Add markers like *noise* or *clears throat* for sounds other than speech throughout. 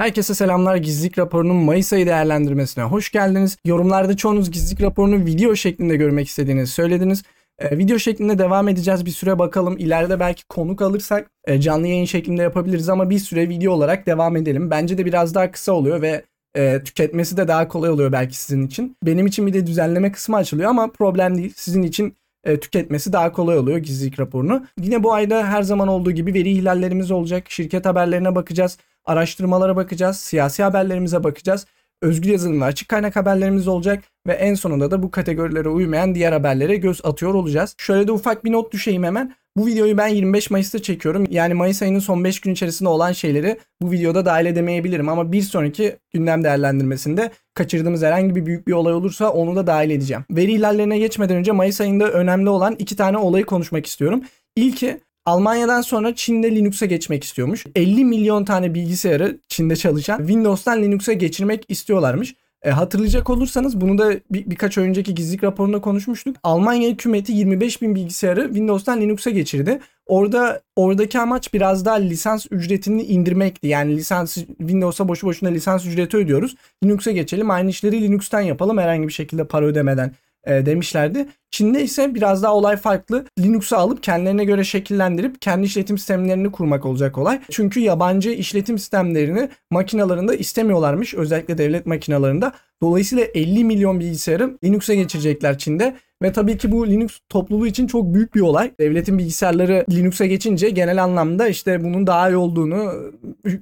Herkese selamlar. Gizlilik raporunun Mayıs ayı değerlendirmesine hoş geldiniz. Yorumlarda çoğunuz gizlilik raporunu video şeklinde görmek istediğinizi söylediniz. Ee, video şeklinde devam edeceğiz bir süre bakalım. İleride belki konuk alırsak e, canlı yayın şeklinde yapabiliriz ama bir süre video olarak devam edelim. Bence de biraz daha kısa oluyor ve e, tüketmesi de daha kolay oluyor belki sizin için. Benim için bir de düzenleme kısmı açılıyor ama problem değil. Sizin için e, tüketmesi daha kolay oluyor gizlilik raporunu. Yine bu ayda her zaman olduğu gibi veri ihlallerimiz olacak. Şirket haberlerine bakacağız. Araştırmalara bakacağız. Siyasi haberlerimize bakacağız. Özgür yazılım ve açık kaynak haberlerimiz olacak ve en sonunda da bu kategorilere uymayan diğer haberlere göz atıyor olacağız. Şöyle de ufak bir not düşeyim hemen. Bu videoyu ben 25 Mayıs'ta çekiyorum. Yani Mayıs ayının son 5 gün içerisinde olan şeyleri bu videoda dahil edemeyebilirim ama bir sonraki gündem değerlendirmesinde kaçırdığımız herhangi bir büyük bir olay olursa onu da dahil edeceğim. Veri ihlallerine geçmeden önce Mayıs ayında önemli olan iki tane olayı konuşmak istiyorum. İlki Almanya'dan sonra Çin'de Linux'a geçmek istiyormuş. 50 milyon tane bilgisayarı Çin'de çalışan Windows'tan Linux'a geçirmek istiyorlarmış. E, hatırlayacak olursanız bunu da bir, birkaç önceki gizlilik raporunda konuşmuştuk. Almanya hükümeti 25 bin bilgisayarı Windows'tan Linux'a geçirdi. Orada oradaki amaç biraz daha lisans ücretini indirmekti. Yani lisans Windows'a boşu boşuna lisans ücreti ödüyoruz. Linux'a geçelim. Aynı işleri Linux'tan yapalım herhangi bir şekilde para ödemeden e, demişlerdi. Çin'de ise biraz daha olay farklı. Linux'u alıp kendilerine göre şekillendirip kendi işletim sistemlerini kurmak olacak olay. Çünkü yabancı işletim sistemlerini makinalarında istemiyorlarmış. Özellikle devlet makinalarında. Dolayısıyla 50 milyon bilgisayarı Linux'a geçirecekler Çin'de. Ve tabii ki bu Linux topluluğu için çok büyük bir olay. Devletin bilgisayarları Linux'a geçince genel anlamda işte bunun daha iyi olduğunu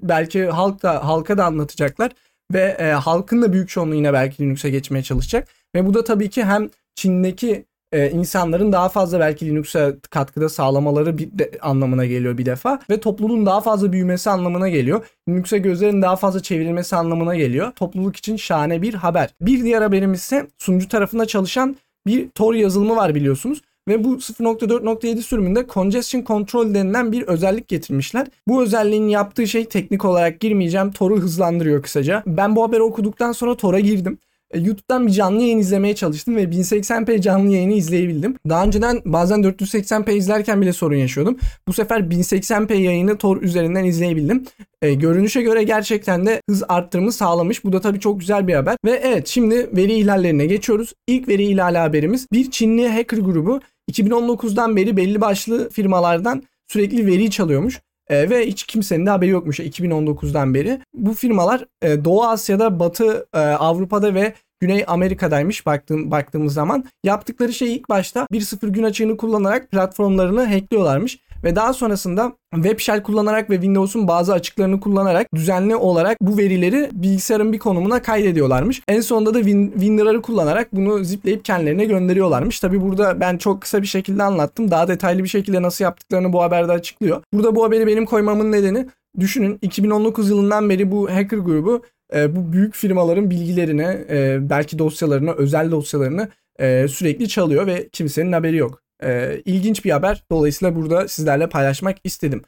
belki halk da halka da anlatacaklar ve e, halkın da büyük çoğunluğu yine belki Linux'a geçmeye çalışacak. Ve bu da tabii ki hem Çin'deki e, insanların daha fazla belki Linux'a katkıda sağlamaları bir de, anlamına geliyor bir defa ve topluluğun daha fazla büyümesi anlamına geliyor. Linux'a gözlerin daha fazla çevrilmesi anlamına geliyor. Topluluk için şahane bir haber. Bir diğer haberimiz ise sunucu tarafında çalışan bir Tor yazılımı var biliyorsunuz. Ve bu 0.4.7 sürümünde congestion control denilen bir özellik getirmişler. Bu özelliğin yaptığı şey teknik olarak girmeyeceğim. Tor'u hızlandırıyor kısaca. Ben bu haberi okuduktan sonra Tor'a girdim. E, YouTube'dan bir canlı yayın izlemeye çalıştım ve 1080p canlı yayını izleyebildim. Daha önceden bazen 480p izlerken bile sorun yaşıyordum. Bu sefer 1080p yayını Tor üzerinden izleyebildim. E, görünüşe göre gerçekten de hız arttırımı sağlamış. Bu da tabii çok güzel bir haber. Ve evet şimdi veri ihlallerine geçiyoruz. İlk veri ihlali haberimiz bir Çinli hacker grubu 2019'dan beri belli başlı firmalardan sürekli veri çalıyormuş. E, ve hiç kimsenin de haberi yokmuş 2019'dan beri. Bu firmalar e, Doğu Asya'da, Batı e, Avrupa'da ve Güney Amerika'daymış baktığım, baktığımız zaman. Yaptıkları şey ilk başta 1.0 gün açığını kullanarak platformlarını hackliyorlarmış ve daha sonrasında web shell kullanarak ve Windows'un bazı açıklarını kullanarak düzenli olarak bu verileri bilgisayarın bir konumuna kaydediyorlarmış. En sonunda da win WinRAR'ı kullanarak bunu zipleyip kendilerine gönderiyorlarmış. Tabi burada ben çok kısa bir şekilde anlattım. Daha detaylı bir şekilde nasıl yaptıklarını bu haberde açıklıyor. Burada bu haberi benim koymamın nedeni düşünün 2019 yılından beri bu hacker grubu e, bu büyük firmaların bilgilerini, e, belki dosyalarını, özel dosyalarını e, sürekli çalıyor ve kimsenin haberi yok. E, ilginç bir haber. Dolayısıyla burada sizlerle paylaşmak istedim.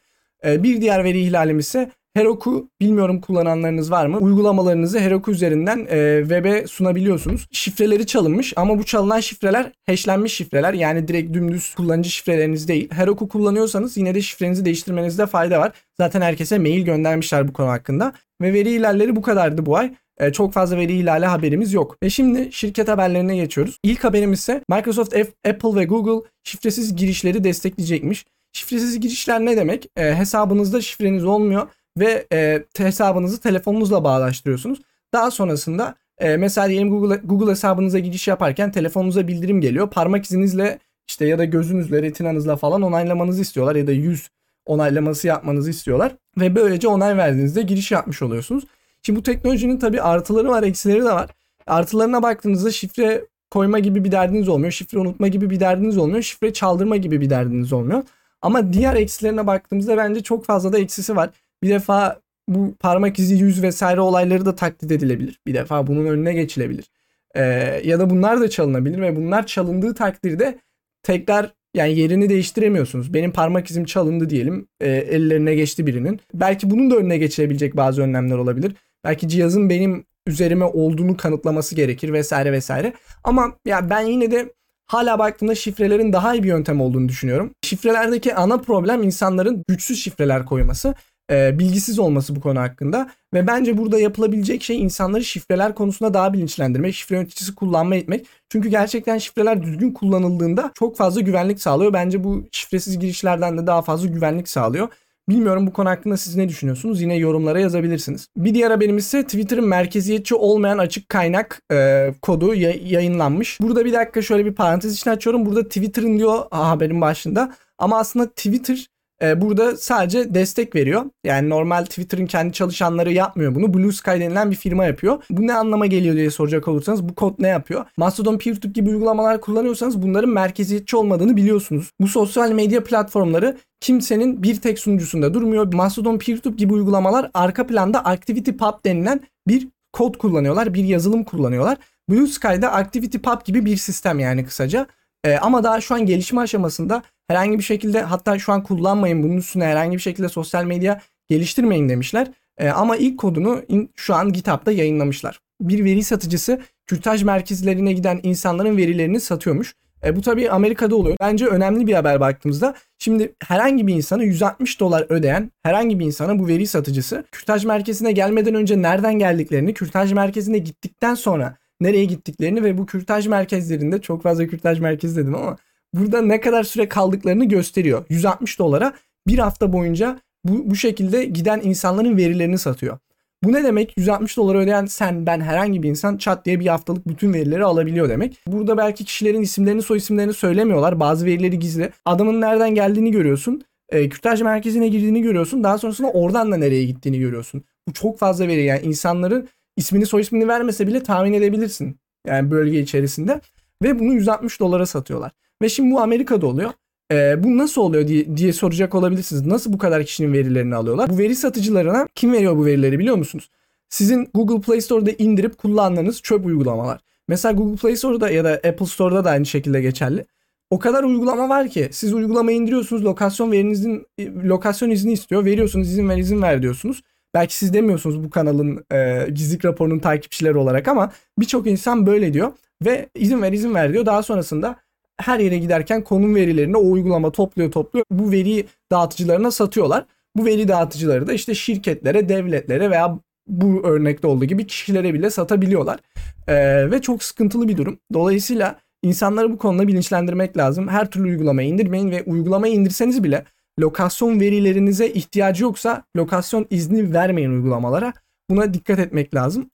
E, bir diğer veri ihlalimiz ise Heroku bilmiyorum kullananlarınız var mı? Uygulamalarınızı Heroku üzerinden e, web'e sunabiliyorsunuz. Şifreleri çalınmış ama bu çalınan şifreler hashlenmiş şifreler. Yani direkt dümdüz kullanıcı şifreleriniz değil. Heroku kullanıyorsanız yine de şifrenizi değiştirmenizde fayda var. Zaten herkese mail göndermişler bu konu hakkında. Ve veri ihlalleri bu kadardı bu ay. E, çok fazla veri ihlali haberimiz yok. Ve şimdi şirket haberlerine geçiyoruz. İlk haberimiz ise Microsoft, Apple ve Google şifresiz girişleri destekleyecekmiş. Şifresiz girişler ne demek? E, hesabınızda şifreniz olmuyor ve e, hesabınızı telefonunuzla bağlaştırıyorsunuz. Daha sonrasında e, mesela diyelim Google, Google hesabınıza giriş yaparken telefonunuza bildirim geliyor. Parmak izinizle işte ya da gözünüzle, retinanızla falan onaylamanızı istiyorlar ya da yüz onaylaması yapmanızı istiyorlar. Ve böylece onay verdiğinizde giriş yapmış oluyorsunuz. Şimdi bu teknolojinin tabi artıları var, eksileri de var. Artılarına baktığınızda şifre koyma gibi bir derdiniz olmuyor. Şifre unutma gibi bir derdiniz olmuyor. Şifre çaldırma gibi bir derdiniz olmuyor. Ama diğer eksilerine baktığımızda bence çok fazla da eksisi var. Bir defa bu parmak izi, yüz vesaire olayları da taklit edilebilir. Bir defa bunun önüne geçilebilir. Ee, ya da bunlar da çalınabilir ve bunlar çalındığı takdirde tekrar yani yerini değiştiremiyorsunuz. Benim parmak izim çalındı diyelim. E, ellerine geçti birinin. Belki bunun da önüne geçilebilecek bazı önlemler olabilir. Belki cihazın benim üzerime olduğunu kanıtlaması gerekir vesaire vesaire. Ama ya ben yine de hala baktığımda şifrelerin daha iyi bir yöntem olduğunu düşünüyorum. Şifrelerdeki ana problem insanların güçsüz şifreler koyması. E, bilgisiz olması bu konu hakkında. Ve bence burada yapılabilecek şey insanları şifreler konusunda daha bilinçlendirmek, şifre yöneticisi kullanma etmek. Çünkü gerçekten şifreler düzgün kullanıldığında çok fazla güvenlik sağlıyor. Bence bu şifresiz girişlerden de daha fazla güvenlik sağlıyor. Bilmiyorum bu konu hakkında siz ne düşünüyorsunuz? Yine yorumlara yazabilirsiniz. Bir diğer haberimiz ise Twitter'ın merkeziyetçi olmayan açık kaynak e, kodu ya- yayınlanmış. Burada bir dakika şöyle bir parantez içine açıyorum. Burada Twitter'ın diyor haberin başında. Ama aslında Twitter e, burada sadece destek veriyor. Yani normal Twitter'ın kendi çalışanları yapmıyor bunu. Blue Sky denilen bir firma yapıyor. Bu ne anlama geliyor diye soracak olursanız bu kod ne yapıyor? Mastodon PeerTube gibi uygulamalar kullanıyorsanız bunların merkeziyetçi olmadığını biliyorsunuz. Bu sosyal medya platformları kimsenin bir tek sunucusunda durmuyor. Mastodon PeerTube gibi uygulamalar arka planda ActivityPub denilen bir kod kullanıyorlar, bir yazılım kullanıyorlar. Blue Sky'da ActivityPub gibi bir sistem yani kısaca. Ee, ama daha şu an gelişme aşamasında herhangi bir şekilde hatta şu an kullanmayın bunun üstüne herhangi bir şekilde sosyal medya geliştirmeyin demişler. Ee, ama ilk kodunu in, şu an GitHub'da yayınlamışlar. Bir veri satıcısı kürtaj merkezlerine giden insanların verilerini satıyormuş. E, bu tabii Amerika'da oluyor. Bence önemli bir haber baktığımızda. Şimdi herhangi bir insana 160 dolar ödeyen herhangi bir insana bu veri satıcısı kürtaj merkezine gelmeden önce nereden geldiklerini, kürtaj merkezine gittikten sonra nereye gittiklerini ve bu kürtaj merkezlerinde çok fazla kürtaj merkezi dedim ama burada ne kadar süre kaldıklarını gösteriyor. 160 dolara bir hafta boyunca bu, bu şekilde giden insanların verilerini satıyor. Bu ne demek? 160 dolar ödeyen sen, ben herhangi bir insan çat diye bir haftalık bütün verileri alabiliyor demek. Burada belki kişilerin isimlerini, soy isimlerini söylemiyorlar. Bazı verileri gizli. Adamın nereden geldiğini görüyorsun. E, kürtaj merkezine girdiğini görüyorsun. Daha sonrasında oradan da nereye gittiğini görüyorsun. Bu çok fazla veri. Yani insanların ismini soy ismini vermese bile tahmin edebilirsin. Yani bölge içerisinde. Ve bunu 160 dolara satıyorlar. Ve şimdi bu Amerika'da oluyor. Ee, bu nasıl oluyor diye, diye soracak olabilirsiniz. Nasıl bu kadar kişinin verilerini alıyorlar? Bu veri satıcılarına kim veriyor bu verileri biliyor musunuz? Sizin Google Play Store'da indirip kullandığınız çöp uygulamalar. Mesela Google Play Store'da ya da Apple Store'da da aynı şekilde geçerli. O kadar uygulama var ki siz uygulamayı indiriyorsunuz lokasyon verinizin lokasyon izni istiyor. Veriyorsunuz izin ver izin ver diyorsunuz. Belki siz demiyorsunuz bu kanalın e, gizlilik raporunun takipçileri olarak ama birçok insan böyle diyor ve izin ver izin ver diyor. Daha sonrasında her yere giderken konum verilerini o uygulama topluyor topluyor. Bu veriyi dağıtıcılarına satıyorlar. Bu veri dağıtıcıları da işte şirketlere, devletlere veya bu örnekte olduğu gibi kişilere bile satabiliyorlar. Ee, ve çok sıkıntılı bir durum. Dolayısıyla insanları bu konuda bilinçlendirmek lazım. Her türlü uygulamayı indirmeyin ve uygulamayı indirseniz bile lokasyon verilerinize ihtiyacı yoksa lokasyon izni vermeyin uygulamalara. Buna dikkat etmek lazım.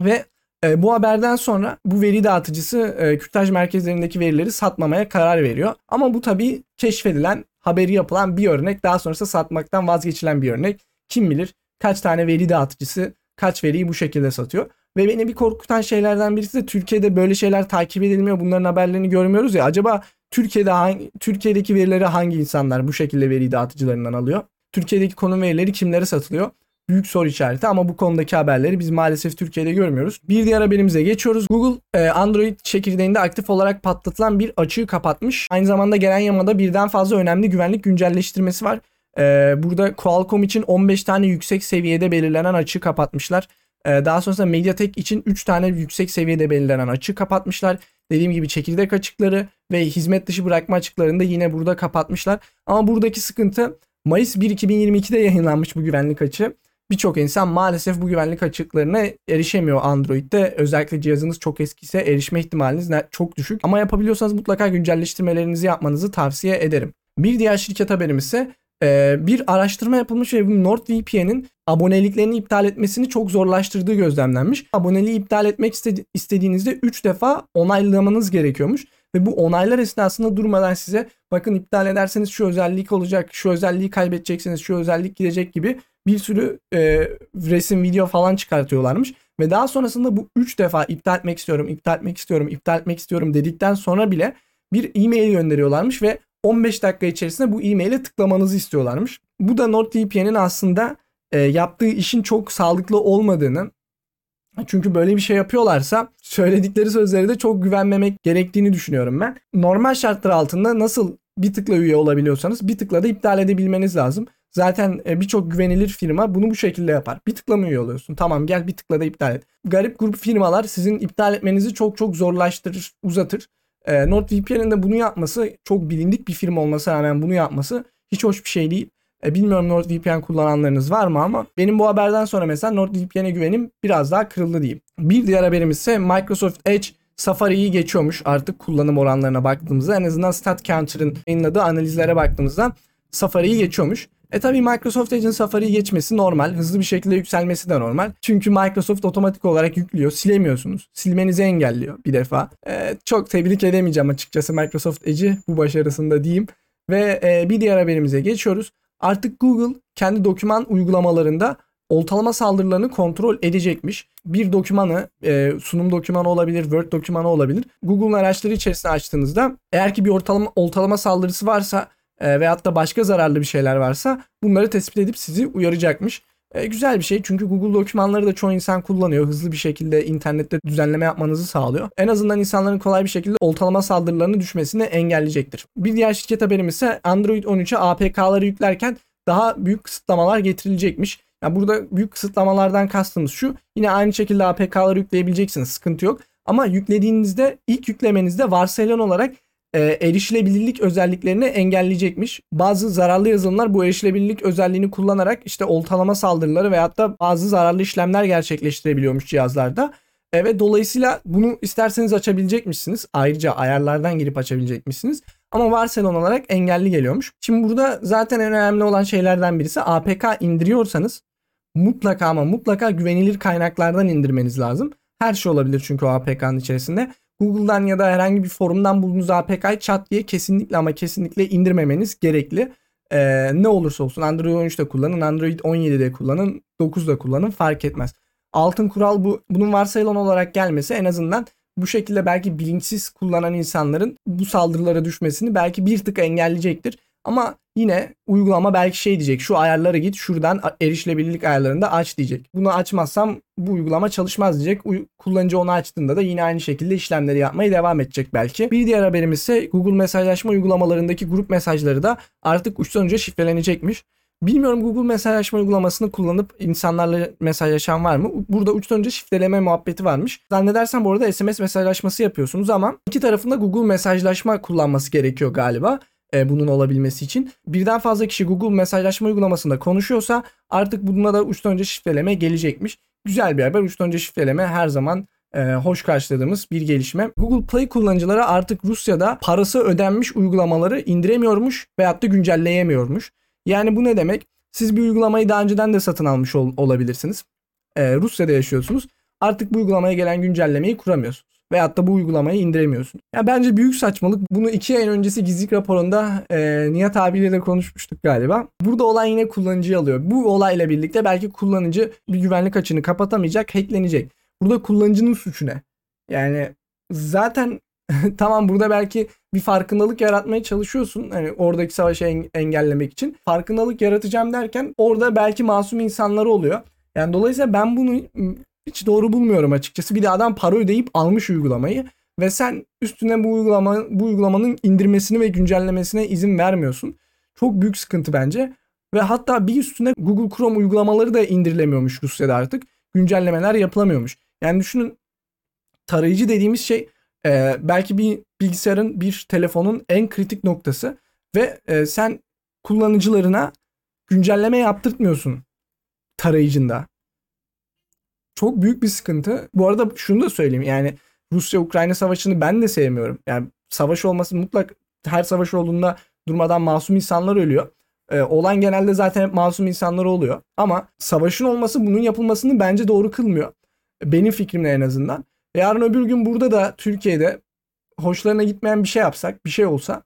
Ve e, bu haberden sonra bu veri dağıtıcısı e, kürtaj merkezlerindeki verileri satmamaya karar veriyor. Ama bu tabii keşfedilen, haberi yapılan bir örnek. Daha sonrasında satmaktan vazgeçilen bir örnek. Kim bilir kaç tane veri dağıtıcısı kaç veriyi bu şekilde satıyor. Ve beni bir korkutan şeylerden birisi de Türkiye'de böyle şeyler takip edilmiyor. Bunların haberlerini görmüyoruz ya. Acaba Türkiye'de hangi, Türkiye'deki verileri hangi insanlar bu şekilde veri dağıtıcılarından alıyor? Türkiye'deki konum verileri kimlere satılıyor? büyük soru işareti ama bu konudaki haberleri biz maalesef Türkiye'de görmüyoruz. Bir diğer haberimize geçiyoruz. Google e, Android çekirdeğinde aktif olarak patlatılan bir açığı kapatmış. Aynı zamanda gelen yamada birden fazla önemli güvenlik güncelleştirmesi var. E, burada Qualcomm için 15 tane yüksek seviyede belirlenen açığı kapatmışlar. E, daha sonrasında Mediatek için 3 tane yüksek seviyede belirlenen açığı kapatmışlar. Dediğim gibi çekirdek açıkları ve hizmet dışı bırakma açıklarını da yine burada kapatmışlar. Ama buradaki sıkıntı Mayıs 1 2022'de yayınlanmış bu güvenlik açığı birçok insan maalesef bu güvenlik açıklarına erişemiyor Android'de. Özellikle cihazınız çok eskiyse erişme ihtimaliniz çok düşük. Ama yapabiliyorsanız mutlaka güncelleştirmelerinizi yapmanızı tavsiye ederim. Bir diğer şirket haberimiz ise e, bir araştırma yapılmış ve NordVPN'in aboneliklerini iptal etmesini çok zorlaştırdığı gözlemlenmiş. Aboneliği iptal etmek istediğinizde 3 defa onaylamanız gerekiyormuş. Ve bu onaylar esnasında durmadan size bakın iptal ederseniz şu özellik olacak, şu özelliği kaybedeceksiniz, şu özellik gidecek gibi bir sürü e, resim, video falan çıkartıyorlarmış. Ve daha sonrasında bu 3 defa iptal etmek istiyorum, iptal etmek istiyorum, iptal etmek istiyorum dedikten sonra bile bir e-mail gönderiyorlarmış ve 15 dakika içerisinde bu e-maile tıklamanızı istiyorlarmış. Bu da NordVPN'in aslında e, yaptığı işin çok sağlıklı olmadığını çünkü böyle bir şey yapıyorlarsa söyledikleri sözleri de çok güvenmemek gerektiğini düşünüyorum ben. Normal şartlar altında nasıl bir tıkla üye olabiliyorsanız bir tıkla da iptal edebilmeniz lazım. Zaten e, birçok güvenilir firma bunu bu şekilde yapar. Bir tıkla mı üye oluyorsun? Tamam gel bir tıkla da iptal et. Garip grup firmalar sizin iptal etmenizi çok çok zorlaştırır, uzatır. E, NordVPN'in de bunu yapması çok bilindik bir firma olmasına rağmen bunu yapması hiç hoş bir şey değil. E, bilmiyorum NordVPN kullananlarınız var mı ama benim bu haberden sonra mesela NordVPN'e güvenim biraz daha kırıldı diyeyim. Bir diğer haberimiz ise Microsoft Edge Safari'yi geçiyormuş artık kullanım oranlarına baktığımızda. En azından StatCounter'ın yayınladığı analizlere baktığımızda Safari'yi geçiyormuş. E tabii Microsoft Edge'in Safari'yi geçmesi normal. Hızlı bir şekilde yükselmesi de normal. Çünkü Microsoft otomatik olarak yüklüyor. Silemiyorsunuz. Silmenizi engelliyor bir defa. E, çok tebrik edemeyeceğim açıkçası Microsoft Edge'i bu başarısında diyeyim. Ve e, bir diğer haberimize geçiyoruz. Artık Google kendi doküman uygulamalarında oltalama saldırılarını kontrol edecekmiş. Bir dokümanı, e, sunum dokümanı olabilir, Word dokümanı olabilir. Google'un araçları içerisine açtığınızda eğer ki bir ortalama, oltalama saldırısı varsa e, veyahut da başka zararlı bir şeyler varsa bunları tespit edip sizi uyaracakmış. E, güzel bir şey çünkü Google dokümanları da çoğu insan kullanıyor. Hızlı bir şekilde internette düzenleme yapmanızı sağlıyor. En azından insanların kolay bir şekilde oltalama saldırılarını düşmesini engelleyecektir. Bir diğer şirket haberimiz ise Android 13'e APK'ları yüklerken daha büyük kısıtlamalar getirilecekmiş. Yani burada büyük kısıtlamalardan kastımız şu. Yine aynı şekilde APK'ları yükleyebileceksiniz. Sıkıntı yok. Ama yüklediğinizde ilk yüklemenizde varsayılan olarak e, erişilebilirlik özelliklerini engelleyecekmiş. Bazı zararlı yazılımlar bu erişilebilirlik özelliğini kullanarak işte oltalama saldırıları veyahut da bazı zararlı işlemler gerçekleştirebiliyormuş cihazlarda. E, ve dolayısıyla bunu isterseniz açabilecekmişsiniz. Ayrıca ayarlardan girip açabilecekmişsiniz. Ama varsayılan olarak engelli geliyormuş. Şimdi burada zaten en önemli olan şeylerden birisi APK indiriyorsanız mutlaka ama mutlaka güvenilir kaynaklardan indirmeniz lazım. Her şey olabilir çünkü o APK'nın içerisinde. Google'dan ya da herhangi bir forumdan bulduğunuz APK'yı chat diye kesinlikle ama kesinlikle indirmemeniz gerekli. Ee, ne olursa olsun Android 13'te kullanın, Android 17'de kullanın, 9'da kullanın fark etmez. Altın kural bu. Bunun varsayılan olarak gelmesi en azından bu şekilde belki bilinçsiz kullanan insanların bu saldırılara düşmesini belki bir tık engelleyecektir. Ama yine uygulama belki şey diyecek şu ayarlara git şuradan erişilebilirlik ayarlarında aç diyecek. Bunu açmazsam bu uygulama çalışmaz diyecek. Kullanıcı onu açtığında da yine aynı şekilde işlemleri yapmaya devam edecek belki. Bir diğer haberimiz ise Google mesajlaşma uygulamalarındaki grup mesajları da artık uçtan uca şifrelenecekmiş. Bilmiyorum Google mesajlaşma uygulamasını kullanıp insanlarla mesajlaşan var mı? Burada uçtan önce şifreleme muhabbeti varmış. Zannedersem bu arada SMS mesajlaşması yapıyorsunuz ama iki tarafında Google mesajlaşma kullanması gerekiyor galiba e, bunun olabilmesi için. Birden fazla kişi Google mesajlaşma uygulamasında konuşuyorsa artık bununla da uçtan önce şifreleme gelecekmiş. Güzel bir haber. Uçtan önce şifreleme her zaman e, hoş karşıladığımız bir gelişme. Google Play kullanıcıları artık Rusya'da parası ödenmiş uygulamaları indiremiyormuş veyahut da güncelleyemiyormuş. Yani bu ne demek? Siz bir uygulamayı daha önceden de satın almış ol- olabilirsiniz. Ee, Rusya'da yaşıyorsunuz. Artık bu uygulamaya gelen güncellemeyi kuramıyorsunuz. Veyahut da bu uygulamayı indiremiyorsunuz. Yani bence büyük saçmalık. Bunu iki ay öncesi gizlilik raporunda e, Nihat abiyle de konuşmuştuk galiba. Burada olay yine kullanıcıyı alıyor. Bu olayla birlikte belki kullanıcı bir güvenlik açığını kapatamayacak, hacklenecek. Burada kullanıcının suçu ne? Yani zaten *laughs* tamam burada belki bir farkındalık yaratmaya çalışıyorsun. Hani oradaki savaşı en- engellemek için. Farkındalık yaratacağım derken orada belki masum insanlar oluyor. Yani dolayısıyla ben bunu hiç doğru bulmuyorum açıkçası. Bir de adam para ödeyip almış uygulamayı ve sen üstüne bu uygulama bu uygulamanın indirmesini ve güncellemesine izin vermiyorsun. Çok büyük sıkıntı bence. Ve hatta bir üstüne Google Chrome uygulamaları da indirilemiyormuş Rusya'da artık. Güncellemeler yapılamıyormuş. Yani düşünün tarayıcı dediğimiz şey e, belki bir bilgisayarın, bir telefonun en kritik noktası ve e, sen kullanıcılarına güncelleme yaptırtmıyorsun tarayıcında. Çok büyük bir sıkıntı. Bu arada şunu da söyleyeyim yani Rusya-Ukrayna savaşını ben de sevmiyorum. Yani savaş olması mutlak her savaş olduğunda durmadan masum insanlar ölüyor. Ee, olan genelde zaten hep masum insanlar oluyor. Ama savaşın olması bunun yapılmasını bence doğru kılmıyor. Benim fikrimle en azından. Yarın öbür gün burada da Türkiye'de hoşlarına gitmeyen bir şey yapsak, bir şey olsa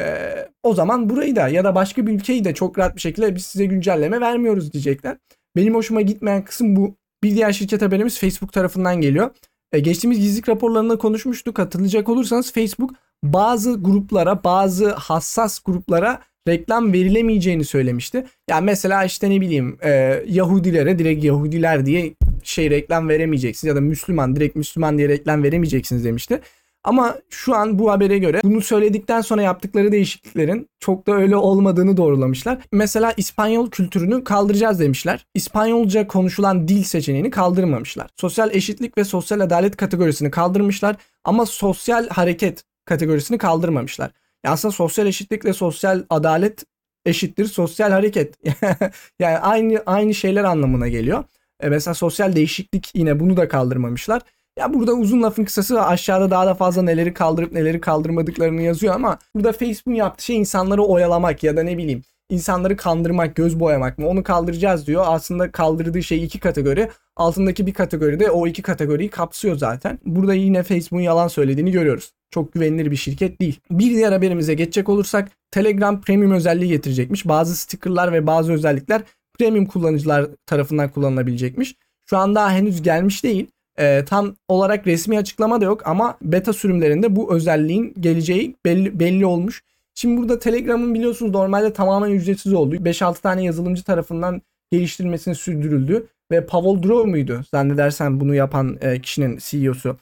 e, o zaman burayı da ya da başka bir ülkeyi de çok rahat bir şekilde biz size güncelleme vermiyoruz diyecekler. Benim hoşuma gitmeyen kısım bu. Bir diğer şirket haberimiz Facebook tarafından geliyor. E, geçtiğimiz gizlilik raporlarında konuşmuştuk. Hatırlayacak olursanız Facebook bazı gruplara, bazı hassas gruplara reklam verilemeyeceğini söylemişti. Yani mesela işte ne bileyim e, Yahudilere direkt Yahudiler diye şey reklam veremeyeceksiniz ya da Müslüman direkt Müslüman diye reklam veremeyeceksiniz demişti. Ama şu an bu habere göre bunu söyledikten sonra yaptıkları değişikliklerin çok da öyle olmadığını doğrulamışlar. Mesela İspanyol kültürünü kaldıracağız demişler. İspanyolca konuşulan dil seçeneğini kaldırmamışlar. Sosyal eşitlik ve sosyal adalet kategorisini kaldırmışlar ama sosyal hareket kategorisini kaldırmamışlar. Ya aslında sosyal eşitlik ve sosyal adalet eşittir sosyal hareket. *laughs* yani aynı aynı şeyler anlamına geliyor. E mesela sosyal değişiklik yine bunu da kaldırmamışlar. Ya burada uzun lafın kısası aşağıda daha da fazla neleri kaldırıp neleri kaldırmadıklarını yazıyor ama burada Facebook'un yaptığı şey insanları oyalamak ya da ne bileyim insanları kandırmak, göz boyamak mı onu kaldıracağız diyor. Aslında kaldırdığı şey iki kategori. Altındaki bir kategori de o iki kategoriyi kapsıyor zaten. Burada yine Facebook'un yalan söylediğini görüyoruz. Çok güvenilir bir şirket değil. Bir diğer haberimize geçecek olursak Telegram premium özelliği getirecekmiş. Bazı stickerlar ve bazı özellikler premium kullanıcılar tarafından kullanılabilecekmiş. Şu an daha henüz gelmiş değil. E, tam olarak resmi açıklama da yok ama beta sürümlerinde bu özelliğin geleceği belli, belli olmuş. Şimdi burada Telegram'ın biliyorsunuz normalde tamamen ücretsiz olduğu 5-6 tane yazılımcı tarafından geliştirilmesini sürdürüldü ve Pavel Durov muydu zannedersen bunu yapan e, kişinin CEO'su.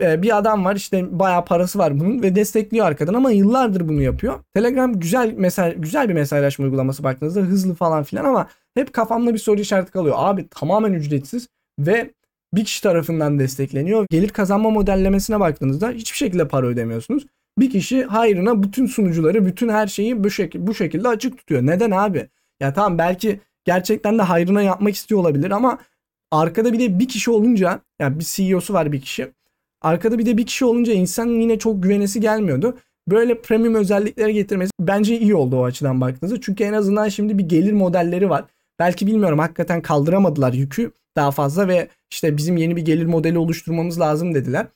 E, bir adam var işte bayağı parası var bunun ve destekliyor arkadan ama yıllardır bunu yapıyor. Telegram güzel mesaj güzel bir mesajlaşma uygulaması baktığınızda hızlı falan filan ama hep kafamda bir soru işareti kalıyor. Abi tamamen ücretsiz ve bir kişi tarafından destekleniyor. Gelir kazanma modellemesine baktığınızda hiçbir şekilde para ödemiyorsunuz. Bir kişi hayrına bütün sunucuları, bütün her şeyi bu, şek bu şekilde açık tutuyor. Neden abi? Ya tamam belki gerçekten de hayrına yapmak istiyor olabilir ama arkada bir de bir kişi olunca yani bir CEO'su var bir kişi. Arkada bir de bir kişi olunca insanın yine çok güvenesi gelmiyordu. Böyle premium özellikleri getirmesi bence iyi oldu o açıdan baktığınızda. Çünkü en azından şimdi bir gelir modelleri var. Belki bilmiyorum hakikaten kaldıramadılar yükü daha fazla ve işte bizim yeni bir gelir modeli oluşturmamız lazım dediler.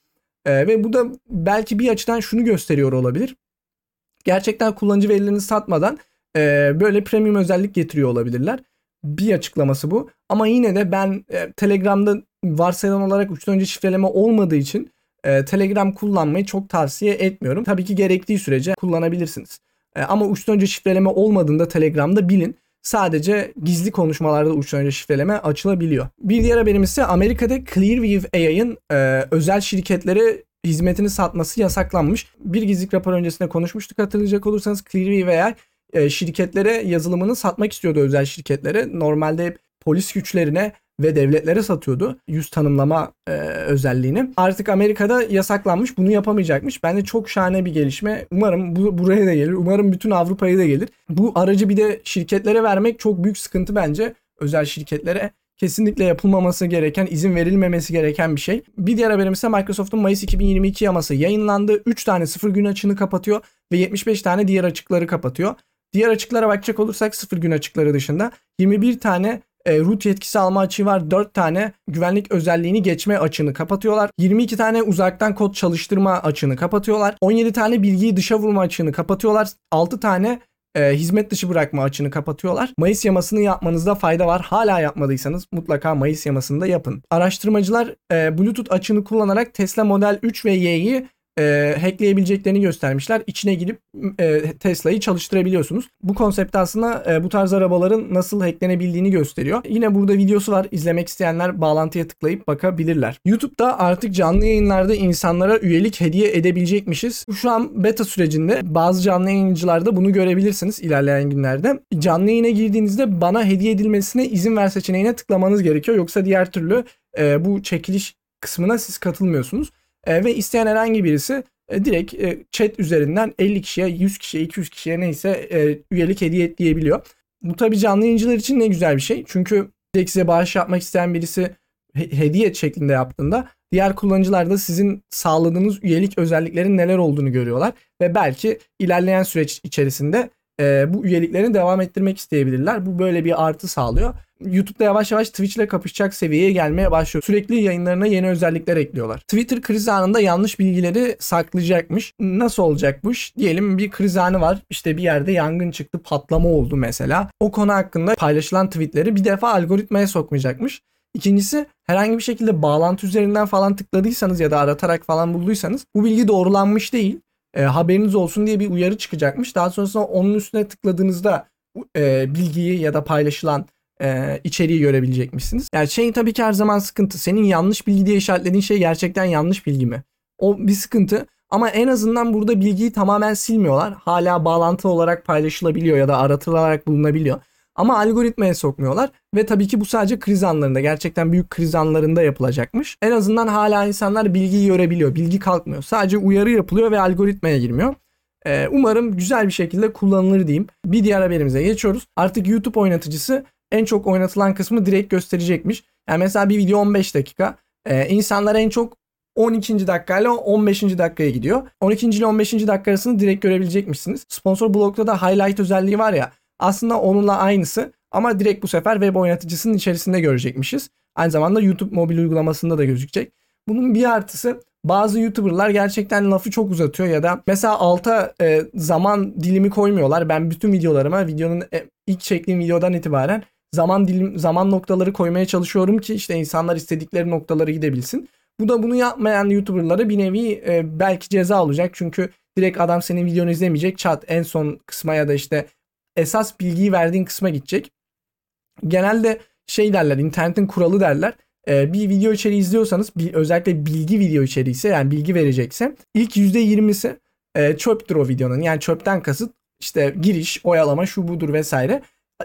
Ee, ve bu da belki bir açıdan şunu gösteriyor olabilir. Gerçekten kullanıcı verilerini satmadan e, böyle premium özellik getiriyor olabilirler. Bir açıklaması bu. Ama yine de ben e, Telegram'da varsayılan olarak uçtan önce şifreleme olmadığı için e, Telegram kullanmayı çok tavsiye etmiyorum. Tabii ki gerektiği sürece kullanabilirsiniz. E, ama uçtan önce şifreleme olmadığında Telegram'da bilin sadece gizli konuşmalarda uçtan şifreleme açılabiliyor. Bir diğer haberimiz ise Amerika'da Clearview AI'ın e, özel şirketlere hizmetini satması yasaklanmış. Bir gizlilik rapor öncesinde konuşmuştuk hatırlayacak olursanız Clearview AI e, şirketlere yazılımını satmak istiyordu özel şirketlere. Normalde polis güçlerine ve devletlere satıyordu yüz tanımlama e, özelliğini. Artık Amerika'da yasaklanmış bunu yapamayacakmış. Bence çok şahane bir gelişme. Umarım bu buraya da gelir. Umarım bütün Avrupa'ya da gelir. Bu aracı bir de şirketlere vermek çok büyük sıkıntı bence. Özel şirketlere kesinlikle yapılmaması gereken, izin verilmemesi gereken bir şey. Bir diğer haberimiz ise Microsoft'un Mayıs 2022 yaması yayınlandı. 3 tane sıfır gün açığını kapatıyor ve 75 tane diğer açıkları kapatıyor. Diğer açıklara bakacak olursak sıfır gün açıkları dışında 21 tane e, root yetkisi alma açığı var. 4 tane güvenlik özelliğini geçme açığını kapatıyorlar. 22 tane uzaktan kod çalıştırma açığını kapatıyorlar. 17 tane bilgiyi dışa vurma açığını kapatıyorlar. 6 tane e, hizmet dışı bırakma açığını kapatıyorlar. Mayıs yamasını yapmanızda fayda var. Hala yapmadıysanız mutlaka Mayıs yamasını da yapın. Araştırmacılar e, Bluetooth açığını kullanarak Tesla Model 3 ve Y'yi e, hackleyebileceklerini göstermişler. İçine girip e, Tesla'yı çalıştırabiliyorsunuz. Bu konsept aslında e, bu tarz arabaların nasıl hacklenebildiğini gösteriyor. Yine burada videosu var. İzlemek isteyenler bağlantıya tıklayıp bakabilirler. YouTube'da artık canlı yayınlarda insanlara üyelik hediye edebilecekmişiz. Şu an beta sürecinde bazı canlı yayıncılarda bunu görebilirsiniz ilerleyen günlerde. Canlı yayına girdiğinizde bana hediye edilmesine izin ver seçeneğine tıklamanız gerekiyor. Yoksa diğer türlü e, bu çekiliş kısmına siz katılmıyorsunuz. E, ve isteyen herhangi birisi e, direkt e, chat üzerinden 50 kişiye, 100 kişiye, 200 kişiye neyse e, üyelik hediye et diyebiliyor. Bu tabi canlı yayıncılar için ne güzel bir şey. Çünkü direkt size bağış yapmak isteyen birisi hediye şeklinde yaptığında diğer kullanıcılar da sizin sağladığınız üyelik özelliklerin neler olduğunu görüyorlar ve belki ilerleyen süreç içerisinde e, bu üyeliklerini devam ettirmek isteyebilirler. Bu böyle bir artı sağlıyor. YouTube'da yavaş yavaş Twitch ile kapışacak seviyeye gelmeye başlıyor. Sürekli yayınlarına yeni özellikler ekliyorlar. Twitter kriz anında yanlış bilgileri saklayacakmış. Nasıl olacakmış? Diyelim bir kriz anı var. İşte bir yerde yangın çıktı, patlama oldu mesela. O konu hakkında paylaşılan tweetleri bir defa algoritmaya sokmayacakmış. İkincisi herhangi bir şekilde bağlantı üzerinden falan tıkladıysanız ya da aratarak falan bulduysanız bu bilgi doğrulanmış değil. E, haberiniz olsun diye bir uyarı çıkacakmış. Daha sonrasında onun üstüne tıkladığınızda e, bilgiyi ya da paylaşılan e, içeriği görebilecekmişsiniz. Yani şey tabii ki her zaman sıkıntı. Senin yanlış bilgi diye işaretlediğin şey gerçekten yanlış bilgi mi? O bir sıkıntı. Ama en azından burada bilgiyi tamamen silmiyorlar. Hala bağlantı olarak paylaşılabiliyor ya da aratılarak bulunabiliyor. Ama algoritmaya sokmuyorlar ve tabii ki bu sadece kriz anlarında gerçekten büyük kriz anlarında yapılacakmış. En azından hala insanlar bilgiyi görebiliyor. Bilgi kalkmıyor. Sadece uyarı yapılıyor ve algoritmaya girmiyor. Ee, umarım güzel bir şekilde kullanılır diyeyim. Bir diğer haberimize geçiyoruz. Artık YouTube oynatıcısı en çok oynatılan kısmı direkt gösterecekmiş. Yani mesela bir video 15 dakika. Ee, insanlar en çok 12. dakikayla 15. dakikaya gidiyor. 12. ile 15. dakika arasını direkt görebilecekmişsiniz. Sponsor blokta da highlight özelliği var ya. Aslında onunla aynısı ama direkt bu sefer web oynatıcısının içerisinde görecekmişiz. Aynı zamanda YouTube mobil uygulamasında da gözükecek. Bunun bir artısı bazı YouTuber'lar gerçekten lafı çok uzatıyor ya da mesela alta e, zaman dilimi koymuyorlar. Ben bütün videolarıma videonun e, ilk çektiğim videodan itibaren zaman dilim zaman noktaları koymaya çalışıyorum ki işte insanlar istedikleri noktaları gidebilsin. Bu da bunu yapmayan YouTuber'lara bir nevi e, belki ceza olacak. Çünkü direkt adam senin videonu izlemeyecek. Chat en son kısma ya da işte esas bilgiyi verdiğin kısma gidecek. Genelde şey derler internetin kuralı derler. Ee, bir video içeriği izliyorsanız bir, özellikle bilgi video içeriği ise yani bilgi verecekse ilk %20'si e, çöptür o videonun. Yani çöpten kasıt işte giriş, oyalama, şu budur vesaire.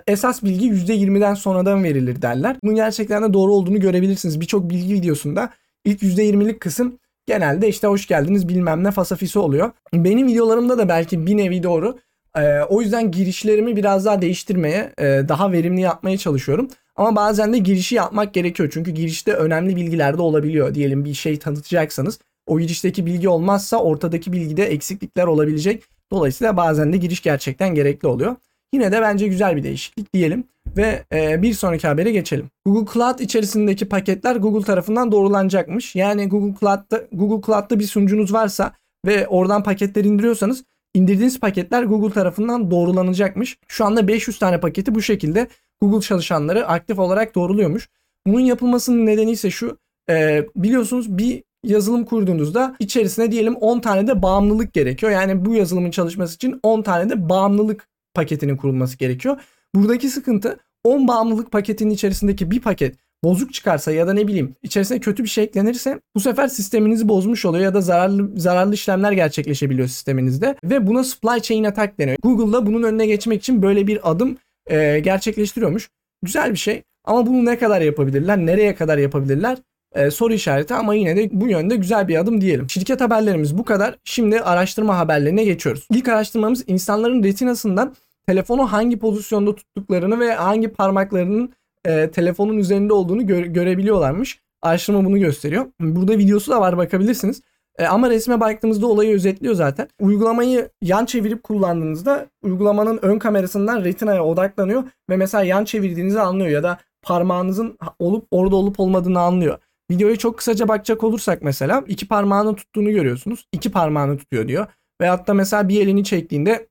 Esas bilgi %20'den sonradan verilir derler. Bunun gerçekten de doğru olduğunu görebilirsiniz. Birçok bilgi videosunda ilk %20'lik kısım genelde işte hoş geldiniz bilmem ne fasafisi oluyor. Benim videolarımda da belki bir nevi doğru. Ee, o yüzden girişlerimi biraz daha değiştirmeye, e, daha verimli yapmaya çalışıyorum. Ama bazen de girişi yapmak gerekiyor. Çünkü girişte önemli bilgiler de olabiliyor. Diyelim bir şey tanıtacaksanız o girişteki bilgi olmazsa ortadaki bilgide eksiklikler olabilecek. Dolayısıyla bazen de giriş gerçekten gerekli oluyor. Yine de bence güzel bir değişiklik diyelim ve e, bir sonraki habere geçelim. Google Cloud içerisindeki paketler Google tarafından doğrulanacakmış. Yani Google Cloud'da Google Cloud'da bir sunucunuz varsa ve oradan paketler indiriyorsanız indirdiğiniz paketler Google tarafından doğrulanacakmış. Şu anda 500 tane paketi bu şekilde Google çalışanları aktif olarak doğruluyormuş. Bunun yapılmasının nedeni ise şu. E, biliyorsunuz bir yazılım kurduğunuzda içerisine diyelim 10 tane de bağımlılık gerekiyor. Yani bu yazılımın çalışması için 10 tane de bağımlılık paketinin kurulması gerekiyor. Buradaki sıkıntı 10 bağımlılık paketinin içerisindeki bir paket bozuk çıkarsa ya da ne bileyim içerisine kötü bir şey eklenirse bu sefer sisteminizi bozmuş oluyor ya da zararlı zararlı işlemler gerçekleşebiliyor sisteminizde ve buna supply chain attack deniyor. Google'da bunun önüne geçmek için böyle bir adım e, gerçekleştiriyormuş. Güzel bir şey ama bunu ne kadar yapabilirler, nereye kadar yapabilirler? E, soru işareti ama yine de bu yönde güzel bir adım diyelim. Şirket haberlerimiz bu kadar. Şimdi araştırma haberlerine geçiyoruz. İlk araştırmamız insanların retinasından telefonu hangi pozisyonda tuttuklarını ve hangi parmaklarının e, telefonun üzerinde olduğunu gö- görebiliyorlarmış. Araştırma bunu gösteriyor. Burada videosu da var bakabilirsiniz. E, ama resme baktığımızda olayı özetliyor zaten. Uygulamayı yan çevirip kullandığınızda uygulamanın ön kamerasından retinaya odaklanıyor ve mesela yan çevirdiğinizi anlıyor ya da parmağınızın olup orada olup olmadığını anlıyor. Videoyu çok kısaca bakacak olursak mesela iki parmağını tuttuğunu görüyorsunuz. İki parmağını tutuyor diyor. Veyahut da mesela bir elini çektiğinde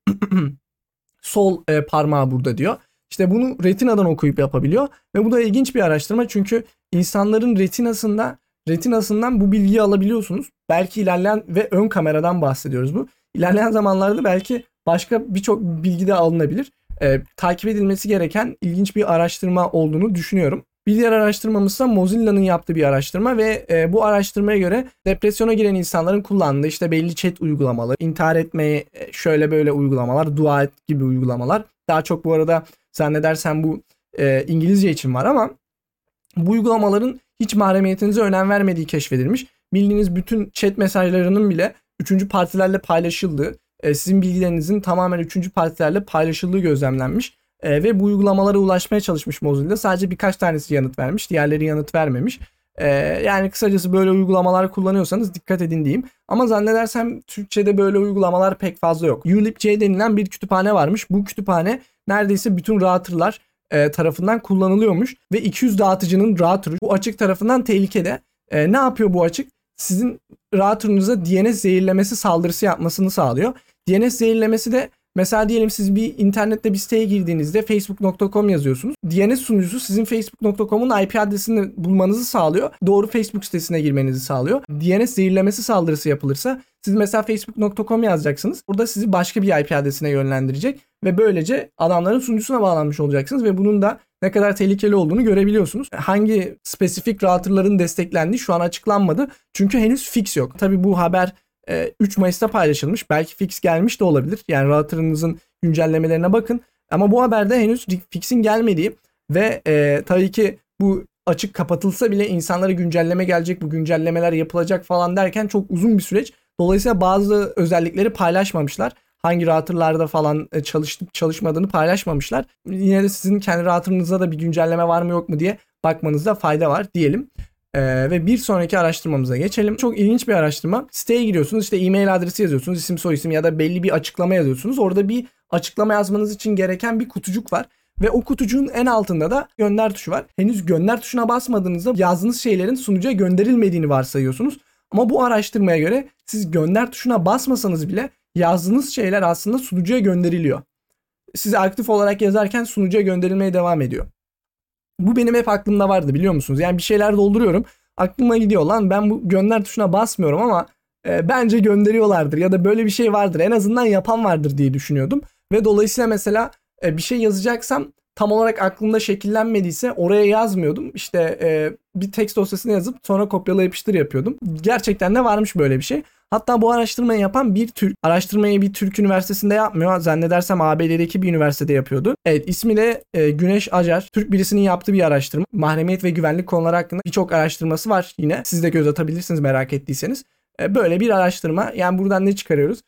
*clears throat* sol e, parmağı burada diyor. İşte bunu retinadan okuyup yapabiliyor ve bu da ilginç bir araştırma çünkü insanların retinasında retinasından bu bilgiyi alabiliyorsunuz. Belki ilerleyen ve ön kameradan bahsediyoruz bu. İlerleyen zamanlarda belki başka birçok bilgi de alınabilir. Ee, takip edilmesi gereken ilginç bir araştırma olduğunu düşünüyorum. Bir diğer araştırmamız ise Mozilla'nın yaptığı bir araştırma ve e, bu araştırmaya göre depresyona giren insanların kullandığı işte belli chat uygulamaları, intihar etmeye e, şöyle böyle uygulamalar, dua et gibi uygulamalar. Daha çok bu arada zannedersen bu e, İngilizce için var ama bu uygulamaların hiç mahremiyetinize önem vermediği keşfedilmiş. Bildiğiniz bütün chat mesajlarının bile üçüncü partilerle paylaşıldığı, e, sizin bilgilerinizin tamamen üçüncü partilerle paylaşıldığı gözlemlenmiş. E, ve bu uygulamalara ulaşmaya çalışmış Mozilla. Sadece birkaç tanesi yanıt vermiş, diğerleri yanıt vermemiş. E, yani kısacası böyle uygulamalar kullanıyorsanız dikkat edin diyeyim. Ama zannedersem Türkçe'de böyle uygulamalar pek fazla yok. UlipC denilen bir kütüphane varmış. Bu kütüphane neredeyse bütün router'lar e, tarafından kullanılıyormuş ve 200 dağıtıcının router'ı bu açık tarafından tehlikede. E, ne yapıyor bu açık? Sizin router'ınıza DNS zehirlemesi saldırısı yapmasını sağlıyor. DNS zehirlemesi de Mesela diyelim siz bir internette bir siteye girdiğinizde facebook.com yazıyorsunuz. DNS sunucusu sizin facebook.com'un IP adresini bulmanızı sağlıyor. Doğru Facebook sitesine girmenizi sağlıyor. DNS zehirlemesi saldırısı yapılırsa siz mesela facebook.com yazacaksınız. Burada sizi başka bir IP adresine yönlendirecek ve böylece adamların sunucusuna bağlanmış olacaksınız ve bunun da ne kadar tehlikeli olduğunu görebiliyorsunuz. Hangi spesifik routerların desteklendiği şu an açıklanmadı. Çünkü henüz fix yok. Tabi bu haber 3 Mayıs'ta paylaşılmış. Belki fix gelmiş de olabilir. Yani router'ınızın güncellemelerine bakın. Ama bu haberde henüz fix'in gelmediği ve e, tabii ki bu açık kapatılsa bile insanlara güncelleme gelecek, bu güncellemeler yapılacak falan derken çok uzun bir süreç. Dolayısıyla bazı özellikleri paylaşmamışlar. hangi routerlarda falan e, çalışıp çalışmadığını paylaşmamışlar. Yine de sizin kendi routerınızda da bir güncelleme var mı yok mu diye bakmanızda fayda var diyelim. Ee, ve bir sonraki araştırmamıza geçelim. Çok ilginç bir araştırma. Siteye giriyorsunuz işte e-mail adresi yazıyorsunuz isim soy isim ya da belli bir açıklama yazıyorsunuz. Orada bir açıklama yazmanız için gereken bir kutucuk var. Ve o kutucuğun en altında da gönder tuşu var. Henüz gönder tuşuna basmadığınızda yazdığınız şeylerin sunucuya gönderilmediğini varsayıyorsunuz. Ama bu araştırmaya göre siz gönder tuşuna basmasanız bile yazdığınız şeyler aslında sunucuya gönderiliyor. Siz aktif olarak yazarken sunucuya gönderilmeye devam ediyor. Bu benim hep aklımda vardı biliyor musunuz? Yani bir şeyler dolduruyorum. Aklıma gidiyor lan ben bu gönder tuşuna basmıyorum ama e, bence gönderiyorlardır ya da böyle bir şey vardır. En azından yapan vardır diye düşünüyordum. Ve dolayısıyla mesela e, bir şey yazacaksam tam olarak aklımda şekillenmediyse oraya yazmıyordum. İşte e, bir text dosyasını yazıp sonra kopyala yapıştır yapıyordum. Gerçekten de varmış böyle bir şey. Hatta bu araştırmayı yapan bir Türk, araştırmayı bir Türk üniversitesinde yapmıyor. Zannedersem ABD'deki bir üniversitede yapıyordu. Evet ismi de e, Güneş Acar. Türk birisinin yaptığı bir araştırma. Mahremiyet ve güvenlik konuları hakkında birçok araştırması var yine. Siz de göz atabilirsiniz merak ettiyseniz. E, böyle bir araştırma. Yani buradan ne çıkarıyoruz?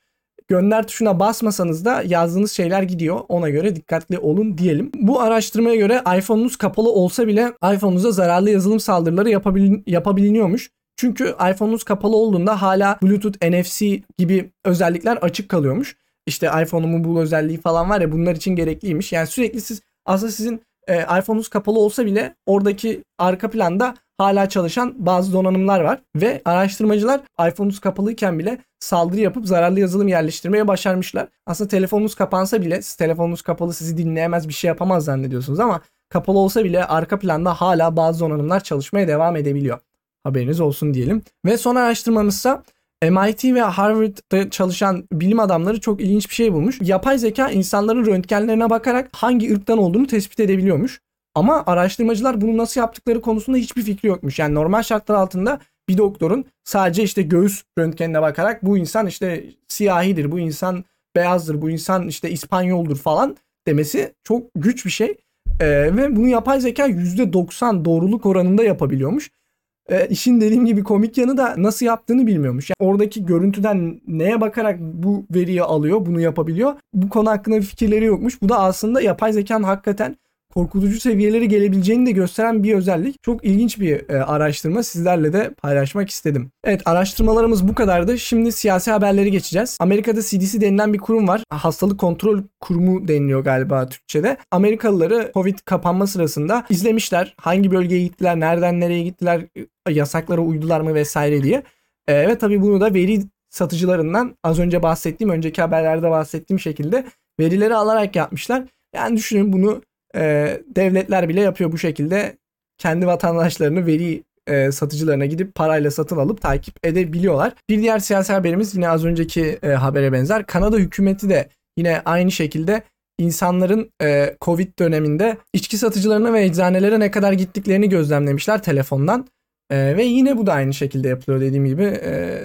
gönder tuşuna basmasanız da yazdığınız şeyler gidiyor. Ona göre dikkatli olun diyelim. Bu araştırmaya göre iPhone'unuz kapalı olsa bile iPhone'unuza zararlı yazılım saldırıları yapabilin yapabiliniyormuş. Çünkü iPhone'unuz kapalı olduğunda hala Bluetooth, NFC gibi özellikler açık kalıyormuş. İşte iPhone'umun bu özelliği falan var ya bunlar için gerekliymiş. Yani sürekli siz aslında sizin e, iPhone'unuz kapalı olsa bile oradaki arka planda hala çalışan bazı donanımlar var ve araştırmacılar iPhone'unuz kapalıyken bile saldırı yapıp zararlı yazılım yerleştirmeye başarmışlar. Aslında telefonunuz kapansa bile siz telefonunuz kapalı sizi dinleyemez bir şey yapamaz zannediyorsunuz ama kapalı olsa bile arka planda hala bazı donanımlar çalışmaya devam edebiliyor. Haberiniz olsun diyelim. Ve son araştırmamızsa MIT ve Harvard'da çalışan bilim adamları çok ilginç bir şey bulmuş. Yapay zeka insanların röntgenlerine bakarak hangi ırktan olduğunu tespit edebiliyormuş. Ama araştırmacılar bunu nasıl yaptıkları konusunda hiçbir fikri yokmuş. Yani normal şartlar altında bir doktorun sadece işte göğüs röntgenine bakarak bu insan işte siyahidir, bu insan beyazdır, bu insan işte İspanyoldur falan demesi çok güç bir şey. Ee, ve bunu yapay zeka %90 doğruluk oranında yapabiliyormuş. Ee, işin dediğim gibi komik yanı da nasıl yaptığını bilmiyormuş. Yani oradaki görüntüden neye bakarak bu veriyi alıyor, bunu yapabiliyor. Bu konu hakkında fikirleri yokmuş. Bu da aslında yapay zekanın hakikaten korkutucu seviyeleri gelebileceğini de gösteren bir özellik. Çok ilginç bir e, araştırma sizlerle de paylaşmak istedim. Evet araştırmalarımız bu kadardı. Şimdi siyasi haberleri geçeceğiz. Amerika'da CDC denilen bir kurum var. Hastalık Kontrol Kurumu deniliyor galiba Türkçe'de. Amerikalıları Covid kapanma sırasında izlemişler. Hangi bölgeye gittiler, nereden nereye gittiler, yasaklara uydular mı vesaire diye. E, ve tabii bunu da veri satıcılarından az önce bahsettiğim, önceki haberlerde bahsettiğim şekilde verileri alarak yapmışlar. Yani düşünün bunu e, devletler bile yapıyor bu şekilde kendi vatandaşlarını veri e, satıcılarına gidip parayla satın alıp takip edebiliyorlar. Bir diğer siyasi haberimiz yine az önceki e, habere benzer. Kanada hükümeti de yine aynı şekilde insanların e, Covid döneminde içki satıcılarına ve eczanelere ne kadar gittiklerini gözlemlemişler telefondan. E, ve yine bu da aynı şekilde yapılıyor dediğim gibi. E,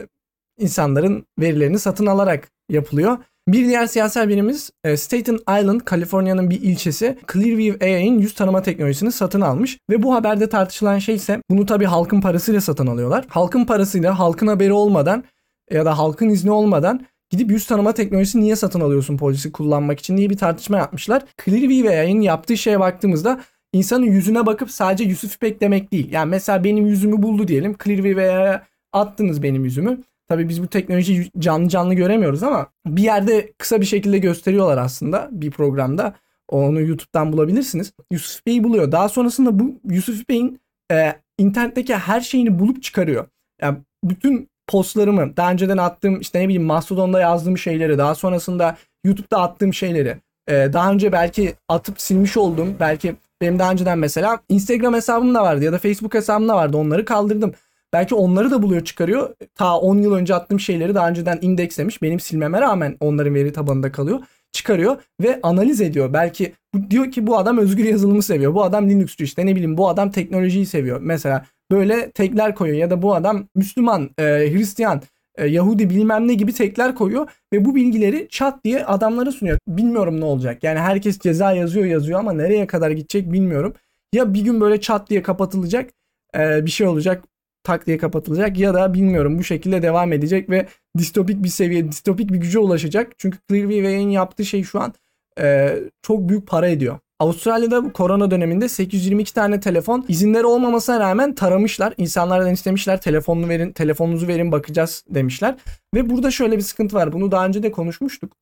insanların verilerini satın alarak yapılıyor. Bir diğer siyasi haberimiz e, Staten Island, Kaliforniya'nın bir ilçesi Clearview AI'nin yüz tanıma teknolojisini satın almış. Ve bu haberde tartışılan şey ise bunu tabii halkın parasıyla satın alıyorlar. Halkın parasıyla halkın haberi olmadan ya da halkın izni olmadan gidip yüz tanıma teknolojisini niye satın alıyorsun polisi kullanmak için diye bir tartışma yapmışlar. Clearview AI'nin yaptığı şeye baktığımızda insanın yüzüne bakıp sadece Yusuf İpek demek değil. Yani mesela benim yüzümü buldu diyelim. Clearview AI'ye attınız benim yüzümü. Tabii biz bu teknolojiyi canlı canlı göremiyoruz ama bir yerde kısa bir şekilde gösteriyorlar aslında bir programda. Onu YouTube'dan bulabilirsiniz. Yusuf Bey'i buluyor. Daha sonrasında bu Yusuf Bey'in e, internetteki her şeyini bulup çıkarıyor. Yani bütün postlarımı, daha önceden attığım işte ne bileyim Mastodon'da yazdığım şeyleri, daha sonrasında YouTube'da attığım şeyleri, e, daha önce belki atıp silmiş olduğum, belki benim daha önceden mesela Instagram hesabım da vardı ya da Facebook hesabım da vardı. Onları kaldırdım. Belki onları da buluyor çıkarıyor. Ta 10 yıl önce attığım şeyleri daha önceden indekslemiş. Benim silmeme rağmen onların veri tabanında kalıyor. Çıkarıyor ve analiz ediyor. Belki diyor ki bu adam özgür yazılımı seviyor. Bu adam Linux'cu işte ne bileyim bu adam teknolojiyi seviyor. Mesela böyle tekler koyuyor ya da bu adam Müslüman, e, Hristiyan, e, Yahudi bilmem ne gibi tekler koyuyor ve bu bilgileri çat diye adamlara sunuyor. Bilmiyorum ne olacak. Yani herkes ceza yazıyor yazıyor ama nereye kadar gidecek bilmiyorum. Ya bir gün böyle çat diye kapatılacak e, bir şey olacak tak diye kapatılacak ya da bilmiyorum bu şekilde devam edecek ve distopik bir seviye, distopik bir güce ulaşacak. Çünkü Clearview'in yaptığı şey şu an e, çok büyük para ediyor. Avustralya'da bu korona döneminde 822 tane telefon izinleri olmamasına rağmen taramışlar. İnsanlardan istemişler telefonunu verin, telefonunuzu verin bakacağız demişler. Ve burada şöyle bir sıkıntı var. Bunu daha önce de konuşmuştuk.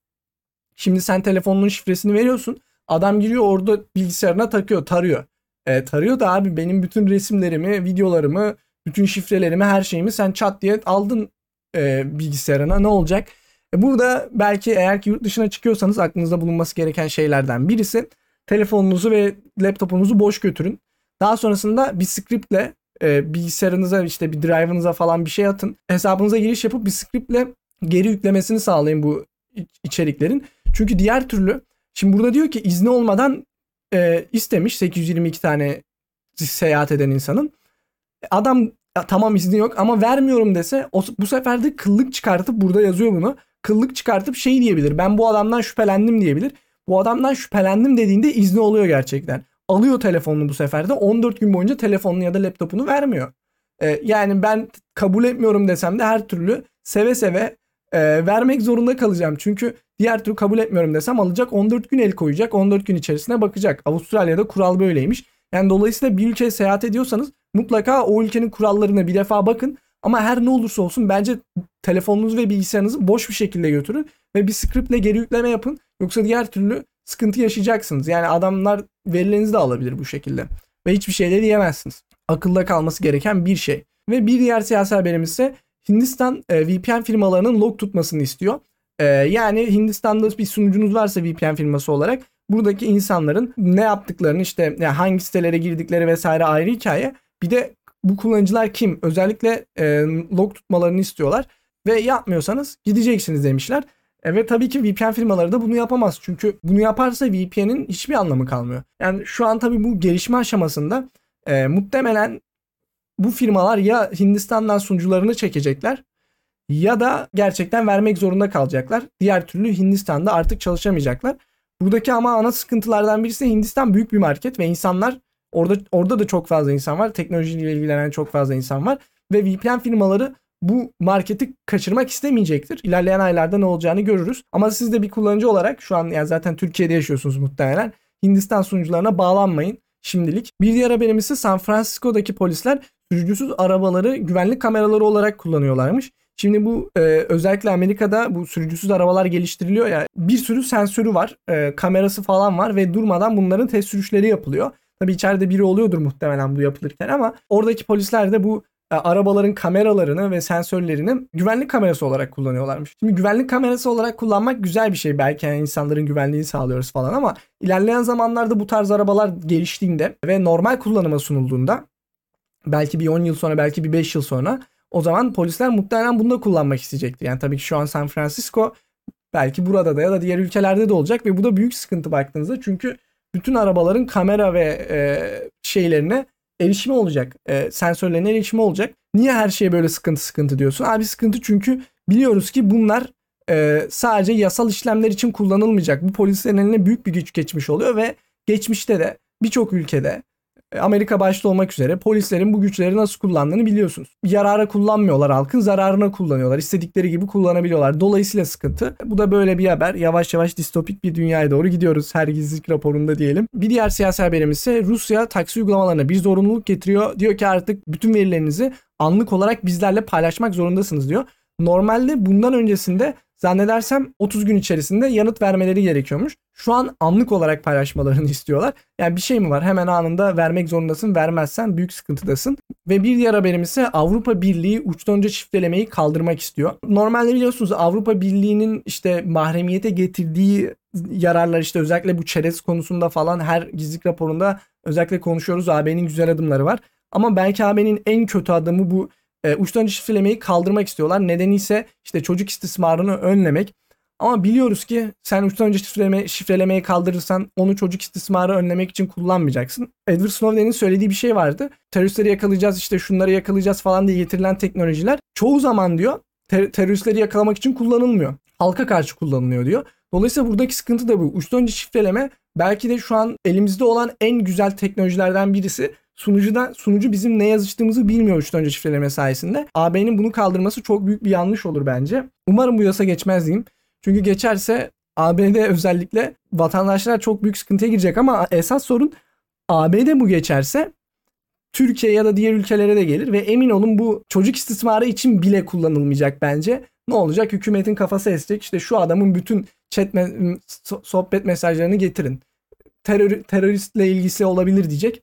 Şimdi sen telefonunun şifresini veriyorsun. Adam giriyor orada bilgisayarına takıyor, tarıyor. E, tarıyor da abi benim bütün resimlerimi, videolarımı, bütün şifrelerimi, her şeyimi sen çat diye aldın e, bilgisayarına. Ne olacak? E, burada belki eğer ki yurt dışına çıkıyorsanız aklınızda bulunması gereken şeylerden birisi telefonunuzu ve laptopunuzu boş götürün. Daha sonrasında bir scriptle e, bilgisayarınıza işte bir drive'ınıza falan bir şey atın. Hesabınıza giriş yapıp bir scriptle geri yüklemesini sağlayın bu içeriklerin. Çünkü diğer türlü şimdi burada diyor ki izni olmadan e, istemiş 822 tane seyahat eden insanın. Adam tamam izni yok ama vermiyorum dese o, bu sefer de kıllık çıkartıp burada yazıyor bunu. Kıllık çıkartıp şey diyebilir. Ben bu adamdan şüphelendim diyebilir. Bu adamdan şüphelendim dediğinde izni oluyor gerçekten. Alıyor telefonunu bu sefer de 14 gün boyunca telefonunu ya da laptopunu vermiyor. Ee, yani ben kabul etmiyorum desem de her türlü seve seve e, vermek zorunda kalacağım. Çünkü diğer türlü kabul etmiyorum desem alacak 14 gün el koyacak 14 gün içerisine bakacak. Avustralya'da kural böyleymiş. Yani dolayısıyla bir ülkeye seyahat ediyorsanız mutlaka o ülkenin kurallarına bir defa bakın. Ama her ne olursa olsun bence telefonunuzu ve bilgisayarınızı boş bir şekilde götürün ve bir scriptle geri yükleme yapın. Yoksa diğer türlü sıkıntı yaşayacaksınız. Yani adamlar verilerinizi de alabilir bu şekilde. Ve hiçbir şey de diyemezsiniz. Akılda kalması gereken bir şey. Ve bir diğer siyasi haberimiz ise Hindistan e, VPN firmalarının log tutmasını istiyor. E, yani Hindistan'da bir sunucunuz varsa VPN firması olarak buradaki insanların ne yaptıklarını işte yani hangi sitelere girdikleri vesaire ayrı hikaye. Bir de bu kullanıcılar kim? Özellikle e, log tutmalarını istiyorlar ve yapmıyorsanız gideceksiniz demişler. E, ve tabii ki VPN firmaları da bunu yapamaz. Çünkü bunu yaparsa VPN'in hiçbir anlamı kalmıyor. Yani şu an tabii bu gelişme aşamasında e, muhtemelen bu firmalar ya Hindistan'dan sunucularını çekecekler ya da gerçekten vermek zorunda kalacaklar. Diğer türlü Hindistan'da artık çalışamayacaklar. Buradaki ama ana sıkıntılardan birisi Hindistan büyük bir market ve insanlar orada orada da çok fazla insan var. Teknolojiyle ilgilenen çok fazla insan var ve VPN firmaları bu marketi kaçırmak istemeyecektir. İlerleyen aylarda ne olacağını görürüz. Ama siz de bir kullanıcı olarak şu an yani zaten Türkiye'de yaşıyorsunuz muhtemelen. Hindistan sunucularına bağlanmayın şimdilik. Bir diğer haberimiz ise San Francisco'daki polisler sürücüsüz arabaları güvenlik kameraları olarak kullanıyorlarmış. Şimdi bu e, özellikle Amerika'da bu sürücüsüz arabalar geliştiriliyor ya bir sürü sensörü var, e, kamerası falan var ve durmadan bunların test sürüşleri yapılıyor. Tabii içeride biri oluyordur muhtemelen bu yapılırken ama oradaki polisler de bu arabaların kameralarını ve sensörlerini güvenlik kamerası olarak kullanıyorlarmış. Şimdi güvenlik kamerası olarak kullanmak güzel bir şey. Belki yani insanların güvenliğini sağlıyoruz falan ama ilerleyen zamanlarda bu tarz arabalar geliştiğinde ve normal kullanıma sunulduğunda belki bir 10 yıl sonra belki bir 5 yıl sonra o zaman polisler muhtemelen bunu da kullanmak isteyecektir. Yani tabii ki şu an San Francisco belki burada da ya da diğer ülkelerde de olacak ve bu da büyük sıkıntı baktığınızda çünkü bütün arabaların kamera ve e, şeylerine erişimi olacak. E, sensörlerine erişimi olacak. Niye her şeye böyle sıkıntı sıkıntı diyorsun? Abi sıkıntı çünkü biliyoruz ki bunlar e, sadece yasal işlemler için kullanılmayacak. Bu polislerin eline büyük bir güç geçmiş oluyor ve geçmişte de birçok ülkede Amerika başta olmak üzere polislerin bu güçleri nasıl kullandığını biliyorsunuz. Yarara kullanmıyorlar halkın zararına kullanıyorlar. İstedikleri gibi kullanabiliyorlar. Dolayısıyla sıkıntı. Bu da böyle bir haber. Yavaş yavaş distopik bir dünyaya doğru gidiyoruz her gizlilik raporunda diyelim. Bir diğer siyasi haberimiz ise Rusya taksi uygulamalarına bir zorunluluk getiriyor. Diyor ki artık bütün verilerinizi anlık olarak bizlerle paylaşmak zorundasınız diyor. Normalde bundan öncesinde Zannedersem 30 gün içerisinde yanıt vermeleri gerekiyormuş. Şu an anlık olarak paylaşmalarını *laughs* istiyorlar. Yani bir şey mi var? Hemen anında vermek zorundasın. Vermezsen büyük sıkıntıdasın. Ve bir diğer haberim ise Avrupa Birliği uçtan önce çiftelemeyi kaldırmak istiyor. Normalde biliyorsunuz Avrupa Birliği'nin işte mahremiyete getirdiği yararlar işte özellikle bu çerez konusunda falan her gizlilik raporunda özellikle konuşuyoruz. AB'nin güzel adımları var. Ama belki AB'nin en kötü adımı bu e, uçtan uca şifrelemeyi kaldırmak istiyorlar. Nedeni ise işte çocuk istismarını önlemek. Ama biliyoruz ki sen uçtan önce şifreleme, şifrelemeyi kaldırırsan onu çocuk istismarı önlemek için kullanmayacaksın. Edward Snowden'in söylediği bir şey vardı. Teröristleri yakalayacağız işte şunları yakalayacağız falan diye getirilen teknolojiler çoğu zaman diyor ter- teröristleri yakalamak için kullanılmıyor. Halka karşı kullanılıyor diyor. Dolayısıyla buradaki sıkıntı da bu. Uçtan önce şifreleme belki de şu an elimizde olan en güzel teknolojilerden birisi sunucuda sunucu bizim ne yazıştığımızı bilmiyor uçtan önce şifreleme sayesinde. AB'nin bunu kaldırması çok büyük bir yanlış olur bence. Umarım bu yasa geçmez diyeyim. Çünkü geçerse ABD özellikle vatandaşlar çok büyük sıkıntıya girecek ama esas sorun ABD bu geçerse Türkiye ya da diğer ülkelere de gelir ve emin olun bu çocuk istismarı için bile kullanılmayacak bence. Ne olacak? Hükümetin kafası esecek. İşte şu adamın bütün chat me- sohbet mesajlarını getirin. Terör teröristle ilgisi olabilir diyecek.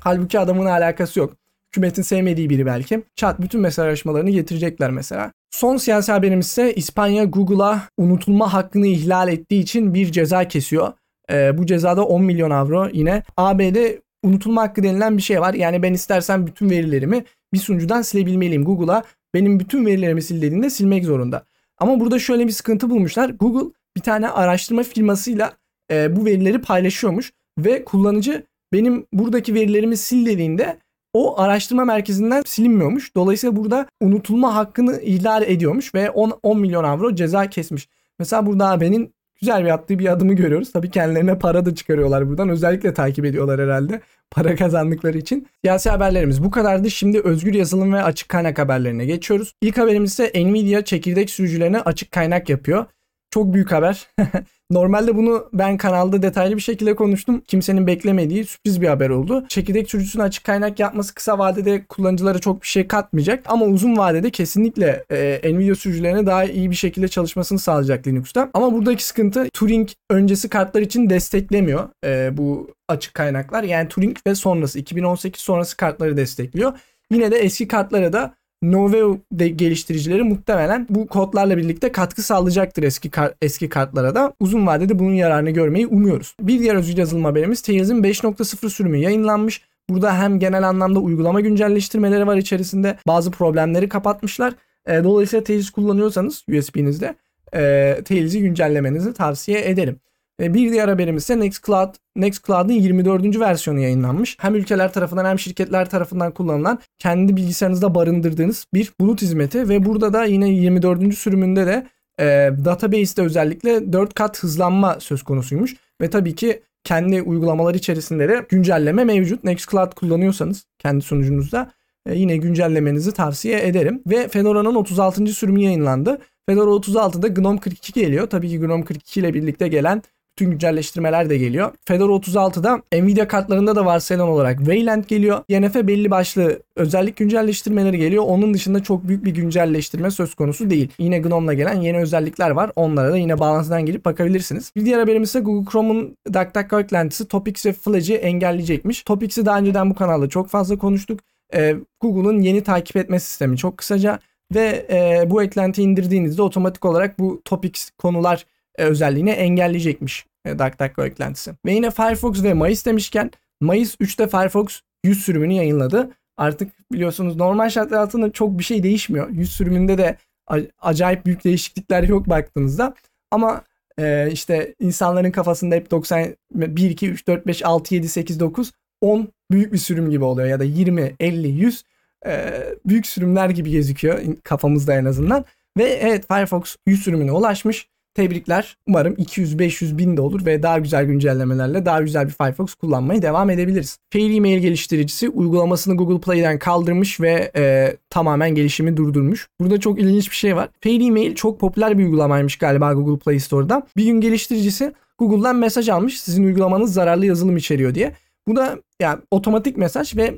Halbuki adamın alakası yok. Hükümetin sevmediği biri belki. Chat bütün mesajlaşmalarını getirecekler mesela. Son siyasi haberimiz ise İspanya Google'a unutulma hakkını ihlal ettiği için bir ceza kesiyor. Ee, bu cezada 10 milyon avro yine. ABD unutulma hakkı denilen bir şey var. Yani ben istersen bütün verilerimi bir sunucudan silebilmeliyim. Google'a benim bütün verilerimi sil dediğinde silmek zorunda. Ama burada şöyle bir sıkıntı bulmuşlar. Google bir tane araştırma firmasıyla e, bu verileri paylaşıyormuş ve kullanıcı benim buradaki verilerimi sil dediğinde o araştırma merkezinden silinmiyormuş. Dolayısıyla burada unutulma hakkını ihlal ediyormuş ve 10, 10 milyon avro ceza kesmiş. Mesela burada AB'nin güzel bir attığı bir adımı görüyoruz. Tabii kendilerine para da çıkarıyorlar buradan. Özellikle takip ediyorlar herhalde. *laughs* Para kazandıkları için. Siyasi haberlerimiz bu kadardı. Şimdi özgür yazılım ve açık kaynak haberlerine geçiyoruz. İlk haberimiz ise Nvidia çekirdek sürücülerine açık kaynak yapıyor. Çok büyük haber. *laughs* Normalde bunu ben kanalda detaylı bir şekilde konuştum. Kimsenin beklemediği sürpriz bir haber oldu. Çekirdek sürücüsünün açık kaynak yapması kısa vadede kullanıcılara çok bir şey katmayacak. Ama uzun vadede kesinlikle e, Nvidia sürücülerine daha iyi bir şekilde çalışmasını sağlayacak Linux'ta. Ama buradaki sıkıntı Turing öncesi kartlar için desteklemiyor e, bu açık kaynaklar. Yani Turing ve sonrası 2018 sonrası kartları destekliyor. Yine de eski kartlara da Noveo de geliştiricileri muhtemelen bu kodlarla birlikte katkı sağlayacaktır eski kar, eski kartlara da. Uzun vadede bunun yararını görmeyi umuyoruz. Bir diğer özgür yazılım haberimiz Tails'in 5.0 sürümü yayınlanmış. Burada hem genel anlamda uygulama güncelleştirmeleri var içerisinde. Bazı problemleri kapatmışlar. E, dolayısıyla Tails kullanıyorsanız USB'nizde e, Tails'i güncellemenizi tavsiye ederim. Bir diğer haberimiz ise Nextcloud. Nextcloud'un 24. versiyonu yayınlanmış. Hem ülkeler tarafından hem şirketler tarafından kullanılan kendi bilgisayarınızda barındırdığınız bir bulut hizmeti ve burada da yine 24. sürümünde de e, database'de özellikle 4 kat hızlanma söz konusuymuş ve tabii ki kendi uygulamalar içerisinde de güncelleme mevcut. Nextcloud kullanıyorsanız kendi sunucunuzda e, yine güncellemenizi tavsiye ederim. Ve Fedora'nın 36. sürümü yayınlandı. Fedora 36'da GNOME 42 geliyor. Tabii ki GNOME 42 ile birlikte gelen bütün güncelleştirmeler de geliyor. Fedora 36'da Nvidia kartlarında da varsayılan olarak Wayland geliyor. YNF belli başlı özellik güncelleştirmeleri geliyor. Onun dışında çok büyük bir güncelleştirme söz konusu değil. Yine GNOME'la gelen yeni özellikler var. Onlara da yine bağlantıdan girip bakabilirsiniz. Bir diğer haberimiz ise Google Chrome'un DuckDuckGo eklentisi Topics ve Flage'i engelleyecekmiş. Topics'i daha önceden bu kanalda çok fazla konuştuk. Ee, Google'un yeni takip etme sistemi çok kısaca ve e, bu eklenti indirdiğinizde otomatik olarak bu Topics konular e, özelliğini engelleyecekmiş DuckDuckGo eklentisi. Ve yine Firefox ve Mayıs demişken Mayıs 3'te Firefox 100 sürümünü yayınladı. Artık biliyorsunuz normal şartlar altında çok bir şey değişmiyor. 100 sürümünde de acayip büyük değişiklikler yok baktığınızda. Ama e, işte insanların kafasında hep 90 1 2 3 4 5 6 7 8 9 10 büyük bir sürüm gibi oluyor ya da 20 50 100 e, büyük sürümler gibi gözüküyor kafamızda en azından. Ve evet Firefox 100 sürümüne ulaşmış. Tebrikler. Umarım 200-500 bin de olur ve daha güzel güncellemelerle daha güzel bir Firefox kullanmaya devam edebiliriz. Fair Email geliştiricisi uygulamasını Google Play'den kaldırmış ve e, tamamen gelişimi durdurmuş. Burada çok ilginç bir şey var. Fair Email çok popüler bir uygulamaymış galiba Google Play Store'da. Bir gün geliştiricisi Google'dan mesaj almış sizin uygulamanız zararlı yazılım içeriyor diye. Bu da yani otomatik mesaj ve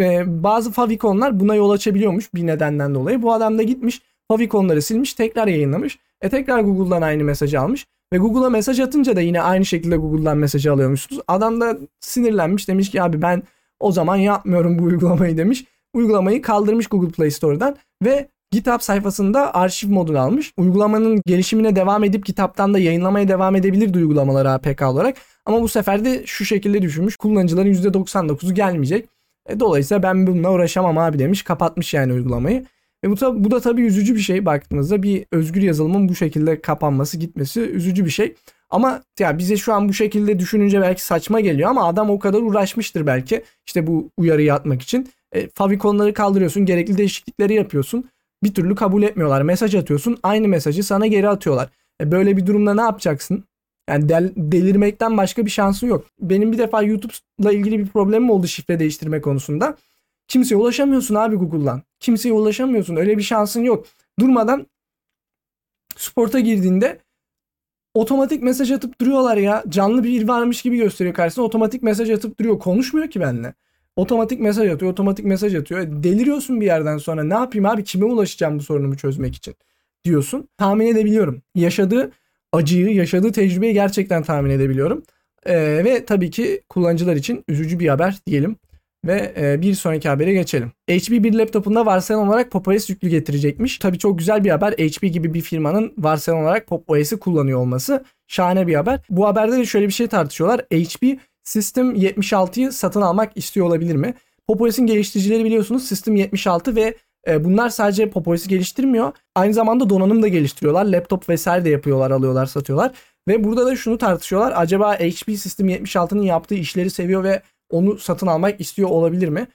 e, bazı favikonlar buna yol açabiliyormuş bir nedenden dolayı. Bu adam da gitmiş favikonları silmiş tekrar yayınlamış. E tekrar Google'dan aynı mesajı almış. Ve Google'a mesaj atınca da yine aynı şekilde Google'dan mesajı alıyormuşsunuz. Adam da sinirlenmiş demiş ki abi ben o zaman yapmıyorum bu uygulamayı demiş. Uygulamayı kaldırmış Google Play Store'dan ve GitHub sayfasında arşiv modunu almış. Uygulamanın gelişimine devam edip kitaptan da yayınlamaya devam edebilirdi uygulamaları APK olarak. Ama bu sefer de şu şekilde düşünmüş. Kullanıcıların %99'u gelmeyecek. E, dolayısıyla ben bununla uğraşamam abi demiş. Kapatmış yani uygulamayı. Ve bu, tabi, bu da tabii üzücü bir şey baktığınızda bir özgür yazılımın bu şekilde kapanması gitmesi üzücü bir şey. Ama ya bize şu an bu şekilde düşününce belki saçma geliyor ama adam o kadar uğraşmıştır belki işte bu uyarıyı atmak için. E, favikonları kaldırıyorsun, gerekli değişiklikleri yapıyorsun. Bir türlü kabul etmiyorlar. Mesaj atıyorsun, aynı mesajı sana geri atıyorlar. E, böyle bir durumda ne yapacaksın? Yani del- delirmekten başka bir şansın yok. Benim bir defa YouTube'la ilgili bir problemim oldu şifre değiştirme konusunda. Kimseye ulaşamıyorsun abi Google'dan. Kimseye ulaşamıyorsun. Öyle bir şansın yok. Durmadan sporta girdiğinde otomatik mesaj atıp duruyorlar ya. Canlı bir varmış gibi gösteriyor karşısına. Otomatik mesaj atıp duruyor. Konuşmuyor ki benimle. Otomatik mesaj atıyor, otomatik mesaj atıyor. E, deliriyorsun bir yerden sonra. Ne yapayım abi? Kime ulaşacağım bu sorunumu çözmek için? Diyorsun. Tahmin edebiliyorum. Yaşadığı acıyı, yaşadığı tecrübeyi gerçekten tahmin edebiliyorum. Ee, ve tabii ki kullanıcılar için üzücü bir haber diyelim. Ve e, bir sonraki habere geçelim. HP bir laptopunda varsayılan olarak Pop OS yüklü getirecekmiş. Tabii çok güzel bir haber. HP gibi bir firmanın varsayılan olarak Pop OS'i kullanıyor olması şahane bir haber. Bu haberde de şöyle bir şey tartışıyorlar. HP System 76'yı satın almak istiyor olabilir mi? Pop OS'in geliştiricileri biliyorsunuz System 76 ve e, bunlar sadece Pop OS'i geliştirmiyor. Aynı zamanda donanım da geliştiriyorlar. Laptop vesaire de yapıyorlar, alıyorlar, satıyorlar. Ve burada da şunu tartışıyorlar. Acaba HP System 76'nın yaptığı işleri seviyor ve onu satın almak istiyor olabilir mi?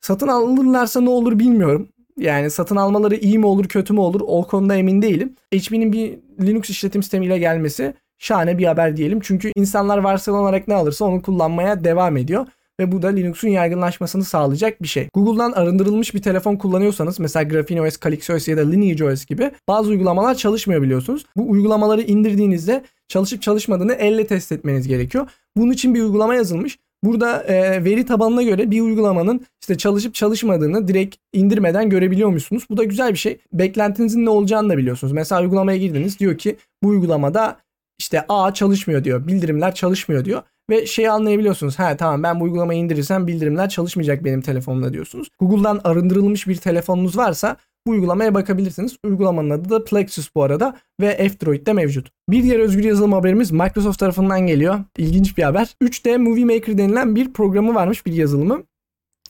Satın alırlarsa ne olur bilmiyorum. Yani satın almaları iyi mi olur kötü mü olur o konuda emin değilim. HP'nin bir Linux işletim sistemiyle gelmesi şahane bir haber diyelim. Çünkü insanlar varsayılan olarak ne alırsa onu kullanmaya devam ediyor. Ve bu da Linux'un yaygınlaşmasını sağlayacak bir şey. Google'dan arındırılmış bir telefon kullanıyorsanız mesela Graphene OS, Calyx OS ya da Lineage OS gibi bazı uygulamalar çalışmıyor biliyorsunuz. Bu uygulamaları indirdiğinizde çalışıp çalışmadığını elle test etmeniz gerekiyor. Bunun için bir uygulama yazılmış. Burada e, veri tabanına göre bir uygulamanın işte çalışıp çalışmadığını direkt indirmeden görebiliyormuşsunuz. Bu da güzel bir şey. Beklentinizin ne olacağını da biliyorsunuz. Mesela uygulamaya girdiniz diyor ki bu uygulamada işte A çalışmıyor diyor. Bildirimler çalışmıyor diyor. Ve şeyi anlayabiliyorsunuz. Ha tamam ben bu uygulamayı indirirsem bildirimler çalışmayacak benim telefonumda diyorsunuz. Google'dan arındırılmış bir telefonunuz varsa bu uygulamaya bakabilirsiniz. Uygulamanın adı da Plexus bu arada ve F-Droid'de mevcut. Bir diğer özgür yazılım haberimiz Microsoft tarafından geliyor. İlginç bir haber. 3D Movie Maker denilen bir programı varmış bir yazılımı.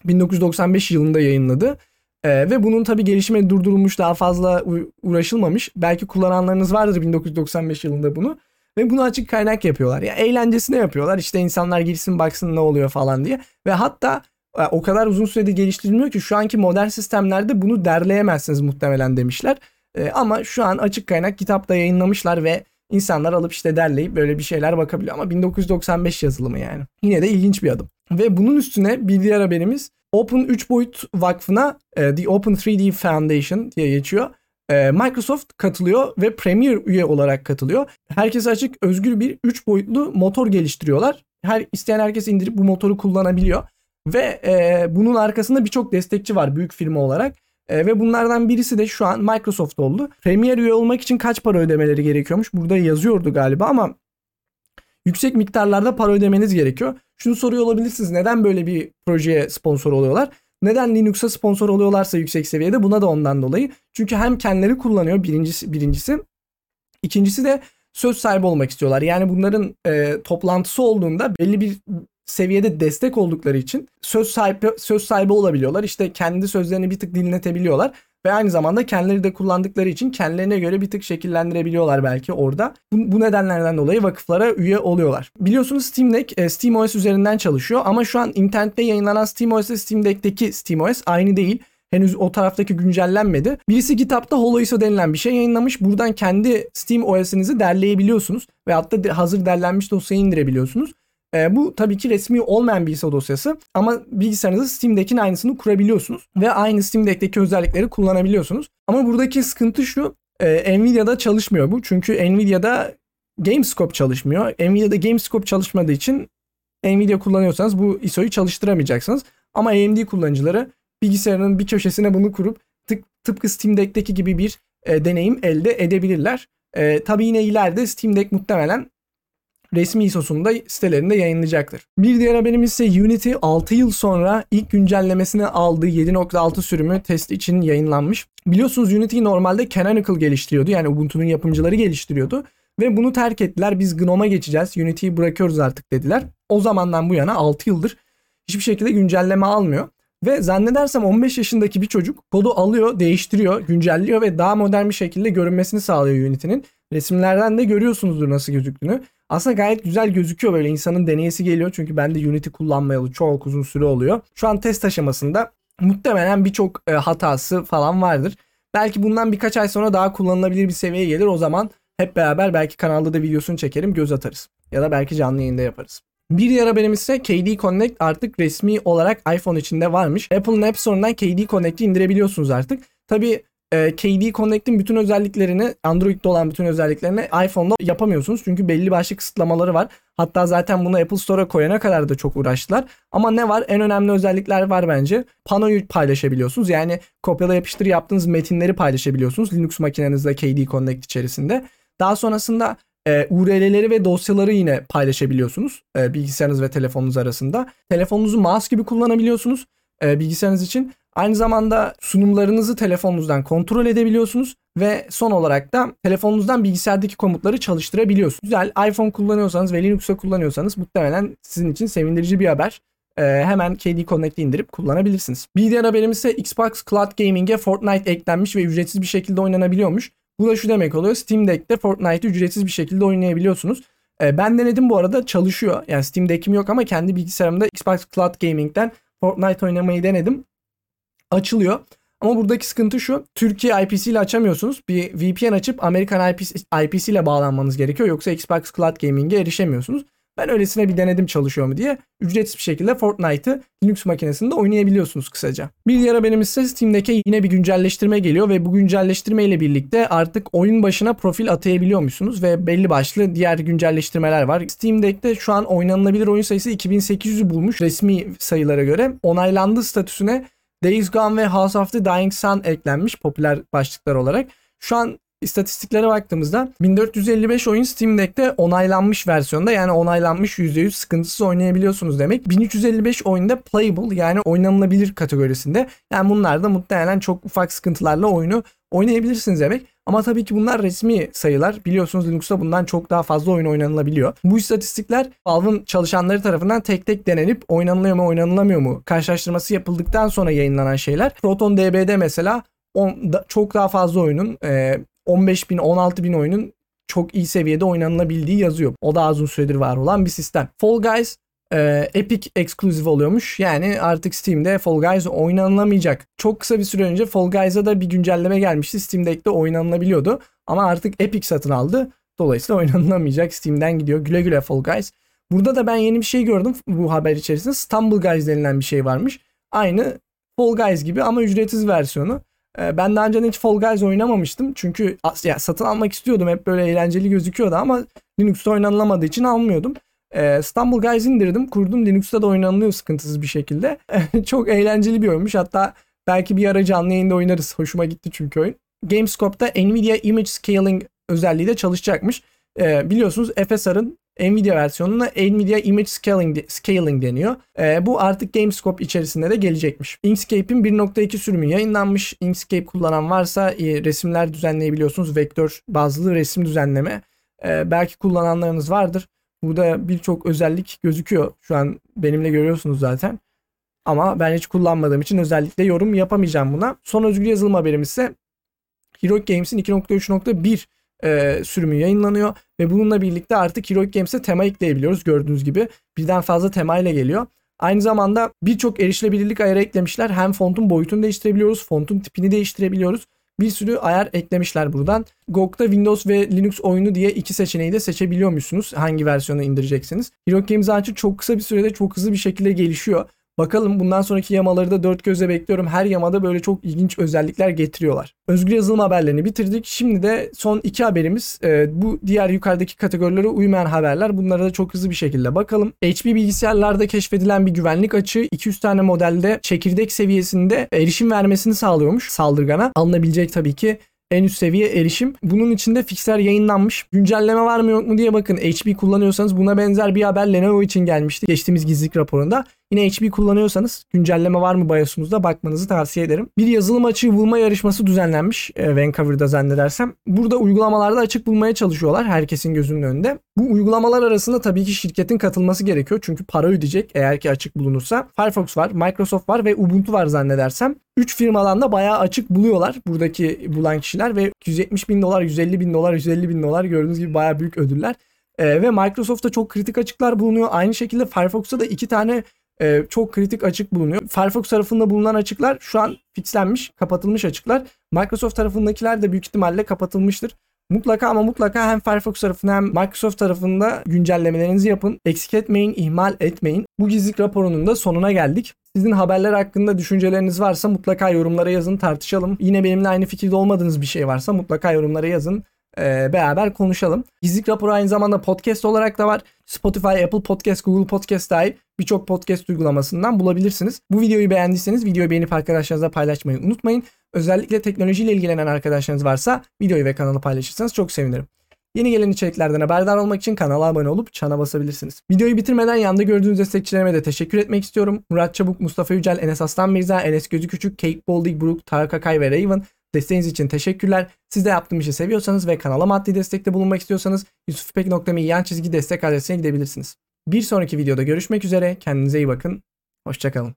1995 yılında yayınladı. Ee, ve bunun tabi gelişimi durdurulmuş daha fazla uğraşılmamış. Belki kullananlarınız vardır 1995 yılında bunu. Ve bunu açık kaynak yapıyorlar. Ya eğlencesine yapıyorlar. İşte insanlar girsin baksın ne oluyor falan diye. Ve hatta o kadar uzun sürede geliştirilmiyor ki şu anki modern sistemlerde bunu derleyemezsiniz muhtemelen demişler. E, ama şu an açık kaynak kitapta yayınlamışlar ve insanlar alıp işte derleyip böyle bir şeyler bakabiliyor. Ama 1995 yazılımı yani. Yine de ilginç bir adım. Ve bunun üstüne bir diğer haberimiz Open 3 boyut vakfına e, The Open 3D Foundation diye geçiyor. E, Microsoft katılıyor ve Premier üye olarak katılıyor. Herkese açık özgür bir 3 boyutlu motor geliştiriyorlar. Her isteyen herkes indirip bu motoru kullanabiliyor. Ve e, bunun arkasında birçok destekçi var büyük firma olarak. E, ve bunlardan birisi de şu an Microsoft oldu. Premier üye olmak için kaç para ödemeleri gerekiyormuş? Burada yazıyordu galiba ama yüksek miktarlarda para ödemeniz gerekiyor. Şunu soruyor olabilirsiniz. Neden böyle bir projeye sponsor oluyorlar? Neden Linux'a sponsor oluyorlarsa yüksek seviyede buna da ondan dolayı. Çünkü hem kendileri kullanıyor birincisi, birincisi. İkincisi de söz sahibi olmak istiyorlar. Yani bunların e, toplantısı olduğunda belli bir seviyede destek oldukları için söz sahibi söz sahibi olabiliyorlar. İşte kendi sözlerini bir tık dinletebiliyorlar ve aynı zamanda kendileri de kullandıkları için kendilerine göre bir tık şekillendirebiliyorlar belki orada. Bu, bu nedenlerden dolayı vakıflara üye oluyorlar. Biliyorsunuz Steam Deck e, SteamOS üzerinden çalışıyor ama şu an internette yayınlanan SteamOS ile Steam Deck'teki SteamOS aynı değil. Henüz o taraftaki güncellenmedi. Birisi kitapta HoloISO denilen bir şey yayınlamış. Buradan kendi Steam OS'inizi derleyebiliyorsunuz. Ve hatta hazır derlenmiş dosyayı indirebiliyorsunuz. E, bu tabii ki resmi olmayan ISO dosyası ama bilgisayarınızda Steam Deck'in aynısını kurabiliyorsunuz ve aynı Steam Deck'teki özellikleri kullanabiliyorsunuz. Ama buradaki sıkıntı şu, e, Nvidia'da çalışmıyor bu. Çünkü Nvidia'da Gamescope çalışmıyor. Nvidia'da Gamescope çalışmadığı için Nvidia kullanıyorsanız bu ISO'yu çalıştıramayacaksınız. Ama AMD kullanıcıları bilgisayarının bir köşesine bunu kurup tık, tıpkı Steam Deck'teki gibi bir e, deneyim elde edebilirler. E, tabii yine ileride Steam Deck muhtemelen resmi ISO'sunu da sitelerinde yayınlayacaktır. Bir diğer haberimiz ise Unity 6 yıl sonra ilk güncellemesini aldığı 7.6 sürümü test için yayınlanmış. Biliyorsunuz Unity normalde Canonical geliştiriyordu. Yani Ubuntu'nun yapımcıları geliştiriyordu. Ve bunu terk ettiler. Biz GNOME'a geçeceğiz. Unity'yi bırakıyoruz artık dediler. O zamandan bu yana 6 yıldır hiçbir şekilde güncelleme almıyor. Ve zannedersem 15 yaşındaki bir çocuk kodu alıyor, değiştiriyor, güncelliyor ve daha modern bir şekilde görünmesini sağlıyor Unity'nin. Resimlerden de görüyorsunuzdur nasıl gözüktüğünü. Aslında gayet güzel gözüküyor böyle insanın deneyesi geliyor. Çünkü ben de Unity kullanmayalı çok uzun süre oluyor. Şu an test aşamasında muhtemelen birçok e, hatası falan vardır. Belki bundan birkaç ay sonra daha kullanılabilir bir seviyeye gelir. O zaman Hep beraber belki kanalda da videosunu çekerim göz atarız. Ya da belki canlı yayında yaparız. Bir diğer haberim ise KD Connect artık resmi olarak iPhone içinde varmış. Apple'ın App Store'undan KD Connect'i indirebiliyorsunuz artık. Tabi e, KD Connect'in bütün özelliklerini Android'de olan bütün özelliklerini iPhone'da yapamıyorsunuz. Çünkü belli başlı kısıtlamaları var. Hatta zaten bunu Apple Store'a koyana kadar da çok uğraştılar. Ama ne var? En önemli özellikler var bence. Panoyu paylaşabiliyorsunuz. Yani kopyala yapıştır yaptığınız metinleri paylaşabiliyorsunuz. Linux makinenizde KD Connect içerisinde. Daha sonrasında e, URL'leri ve dosyaları yine paylaşabiliyorsunuz e, bilgisayarınız ve telefonunuz arasında. Telefonunuzu mouse gibi kullanabiliyorsunuz e, bilgisayarınız için. Aynı zamanda sunumlarınızı telefonunuzdan kontrol edebiliyorsunuz ve son olarak da telefonunuzdan bilgisayardaki komutları çalıştırabiliyorsunuz. Güzel iPhone kullanıyorsanız ve Linux'ta kullanıyorsanız muhtemelen sizin için sevindirici bir haber. Ee, hemen KD Connect'i indirip kullanabilirsiniz. Bir diğer haberimiz ise Xbox Cloud Gaming'e Fortnite eklenmiş ve ücretsiz bir şekilde oynanabiliyormuş. Bu da şu demek oluyor. Steam Deck'te Fortnite'ı ücretsiz bir şekilde oynayabiliyorsunuz. Ee, ben denedim bu arada çalışıyor. Yani Steam Deck'im yok ama kendi bilgisayarımda Xbox Cloud Gaming'den Fortnite oynamayı denedim. Açılıyor. Ama buradaki sıkıntı şu. Türkiye IPC ile açamıyorsunuz. Bir VPN açıp Amerikan IPC, IPC ile bağlanmanız gerekiyor. Yoksa Xbox Cloud Gaming'e erişemiyorsunuz. Ben öylesine bir denedim çalışıyor mu diye. Ücretsiz bir şekilde Fortnite'ı Linux makinesinde oynayabiliyorsunuz kısaca. Bir diğer haberimiz ise Steam'deki yine bir güncelleştirme geliyor ve bu güncelleştirme ile birlikte artık oyun başına profil atayabiliyormuşsunuz ve belli başlı diğer güncelleştirmeler var. Steam Deck'te şu an oynanılabilir oyun sayısı 2800'ü bulmuş resmi sayılara göre. Onaylandı statüsüne Days Gone ve House of the Dying Sun eklenmiş popüler başlıklar olarak. Şu an istatistiklere baktığımızda 1455 oyun Steam Deck'te onaylanmış versiyonda yani onaylanmış %100 sıkıntısız oynayabiliyorsunuz demek. 1355 oyunda playable yani oynanılabilir kategorisinde. Yani bunlar da muhtemelen çok ufak sıkıntılarla oyunu oynayabilirsiniz demek. Ama tabii ki bunlar resmi sayılar. Biliyorsunuz Linux'ta bundan çok daha fazla oyun oynanılabiliyor. Bu istatistikler Valve'ın çalışanları tarafından tek tek denenip oynanılıyor mu oynanılamıyor mu karşılaştırması yapıldıktan sonra yayınlanan şeyler. Proton DB'de mesela on, da, çok daha fazla oyunun e, 15 bin 16 bin oyunun çok iyi seviyede oynanılabildiği yazıyor. O da uzun süredir var olan bir sistem. Fall Guys e, Epic Exclusive oluyormuş. Yani artık Steam'de Fall Guys oynanılamayacak. Çok kısa bir süre önce Fall Guys'a da bir güncelleme gelmişti. Steam'de oynanılabiliyordu. Ama artık Epic satın aldı. Dolayısıyla oynanılamayacak. Steam'den gidiyor. Güle güle Fall Guys. Burada da ben yeni bir şey gördüm bu haber içerisinde. Stumble Guys denilen bir şey varmış. Aynı Fall Guys gibi ama ücretsiz versiyonu. Ee, ben daha önce hiç Fall Guys oynamamıştım. Çünkü ya, satın almak istiyordum. Hep böyle eğlenceli gözüküyordu ama Linux'ta oynanılamadığı için almıyordum. E, Stumble Guys indirdim. Kurdum. Linux'ta da oynanılıyor sıkıntısız bir şekilde. *laughs* Çok eğlenceli bir oyunmuş. Hatta belki bir ara canlı yayında oynarız. Hoşuma gitti çünkü oyun. Gamescope'da Nvidia Image Scaling özelliği de çalışacakmış. E, biliyorsunuz FSR'ın Nvidia versiyonuna Nvidia Image Scaling, Scaling deniyor. E, bu artık Gamescope içerisinde de gelecekmiş. Inkscape'in 1.2 sürümü yayınlanmış. Inkscape kullanan varsa e, resimler düzenleyebiliyorsunuz. Vektör bazlı resim düzenleme. E, belki kullananlarınız vardır. Burada birçok özellik gözüküyor. Şu an benimle görüyorsunuz zaten. Ama ben hiç kullanmadığım için özellikle yorum yapamayacağım buna. Son özgür yazılım haberimiz ise Heroic Games'in 2.3.1 e, sürümü yayınlanıyor ve bununla birlikte artık Heroic Games'e tema ekleyebiliyoruz gördüğünüz gibi. Birden fazla tema ile geliyor. Aynı zamanda birçok erişilebilirlik ayarı eklemişler. Hem fontun boyutunu değiştirebiliyoruz, fontun tipini değiştirebiliyoruz bir sürü ayar eklemişler buradan. GOG'da Windows ve Linux oyunu diye iki seçeneği de seçebiliyormuşsunuz. Hangi versiyonu indireceksiniz. Hero Games artık çok kısa bir sürede çok hızlı bir şekilde gelişiyor. Bakalım bundan sonraki yamaları da dört gözle bekliyorum. Her yamada böyle çok ilginç özellikler getiriyorlar. Özgür yazılım haberlerini bitirdik. Şimdi de son iki haberimiz. E, bu diğer yukarıdaki kategorilere uymayan haberler. Bunlara da çok hızlı bir şekilde bakalım. HP bilgisayarlarda keşfedilen bir güvenlik açığı 200 tane modelde çekirdek seviyesinde erişim vermesini sağlıyormuş saldırgana. Alınabilecek tabii ki en üst seviye erişim. Bunun içinde fixler yayınlanmış. Güncelleme var mı yok mu diye bakın. HP kullanıyorsanız buna benzer bir haber Lenovo için gelmişti. Geçtiğimiz gizlilik raporunda. Yine HP kullanıyorsanız güncelleme var mı BIOS'unuzda bakmanızı tavsiye ederim. Bir yazılım açığı bulma yarışması düzenlenmiş e, Vancouver'da zannedersem. Burada uygulamalarda açık bulmaya çalışıyorlar herkesin gözünün önünde. Bu uygulamalar arasında tabii ki şirketin katılması gerekiyor. Çünkü para ödeyecek eğer ki açık bulunursa. Firefox var, Microsoft var ve Ubuntu var zannedersem. 3 firmadan da bayağı açık buluyorlar buradaki bulan kişiler ve 170 bin dolar, 150 bin dolar, 150 bin dolar gördüğünüz gibi bayağı büyük ödüller. Ee, ve Microsoft'ta çok kritik açıklar bulunuyor. Aynı şekilde Firefox'ta da iki tane e, çok kritik açık bulunuyor. Firefox tarafında bulunan açıklar şu an fixlenmiş, kapatılmış açıklar. Microsoft tarafındakiler de büyük ihtimalle kapatılmıştır. Mutlaka ama mutlaka hem Firefox tarafında hem Microsoft tarafında güncellemelerinizi yapın. Eksik etmeyin, ihmal etmeyin. Bu gizlilik raporunun da sonuna geldik. Sizin haberler hakkında düşünceleriniz varsa mutlaka yorumlara yazın tartışalım. Yine benimle aynı fikirde olmadığınız bir şey varsa mutlaka yorumlara yazın. Ee, beraber konuşalım. Gizlilik raporu aynı zamanda podcast olarak da var. Spotify, Apple Podcast, Google Podcast dahil birçok podcast uygulamasından bulabilirsiniz. Bu videoyu beğendiyseniz videoyu beğenip arkadaşlarınızla paylaşmayı unutmayın. Özellikle teknolojiyle ilgilenen arkadaşlarınız varsa videoyu ve kanalı paylaşırsanız çok sevinirim. Yeni gelen içeriklerden haberdar olmak için kanala abone olup çana basabilirsiniz. Videoyu bitirmeden yanda gördüğünüz destekçilerime de teşekkür etmek istiyorum. Murat Çabuk, Mustafa Yücel, Enes Aslan Mirza, Enes Gözü Küçük, Kate Boldig, Brook, Tarık Akay ve Raven. Desteğiniz için teşekkürler. Siz de yaptığım işi seviyorsanız ve kanala maddi destekte bulunmak istiyorsanız yusufpek.me yan çizgi destek adresine gidebilirsiniz. Bir sonraki videoda görüşmek üzere. Kendinize iyi bakın. Hoşçakalın.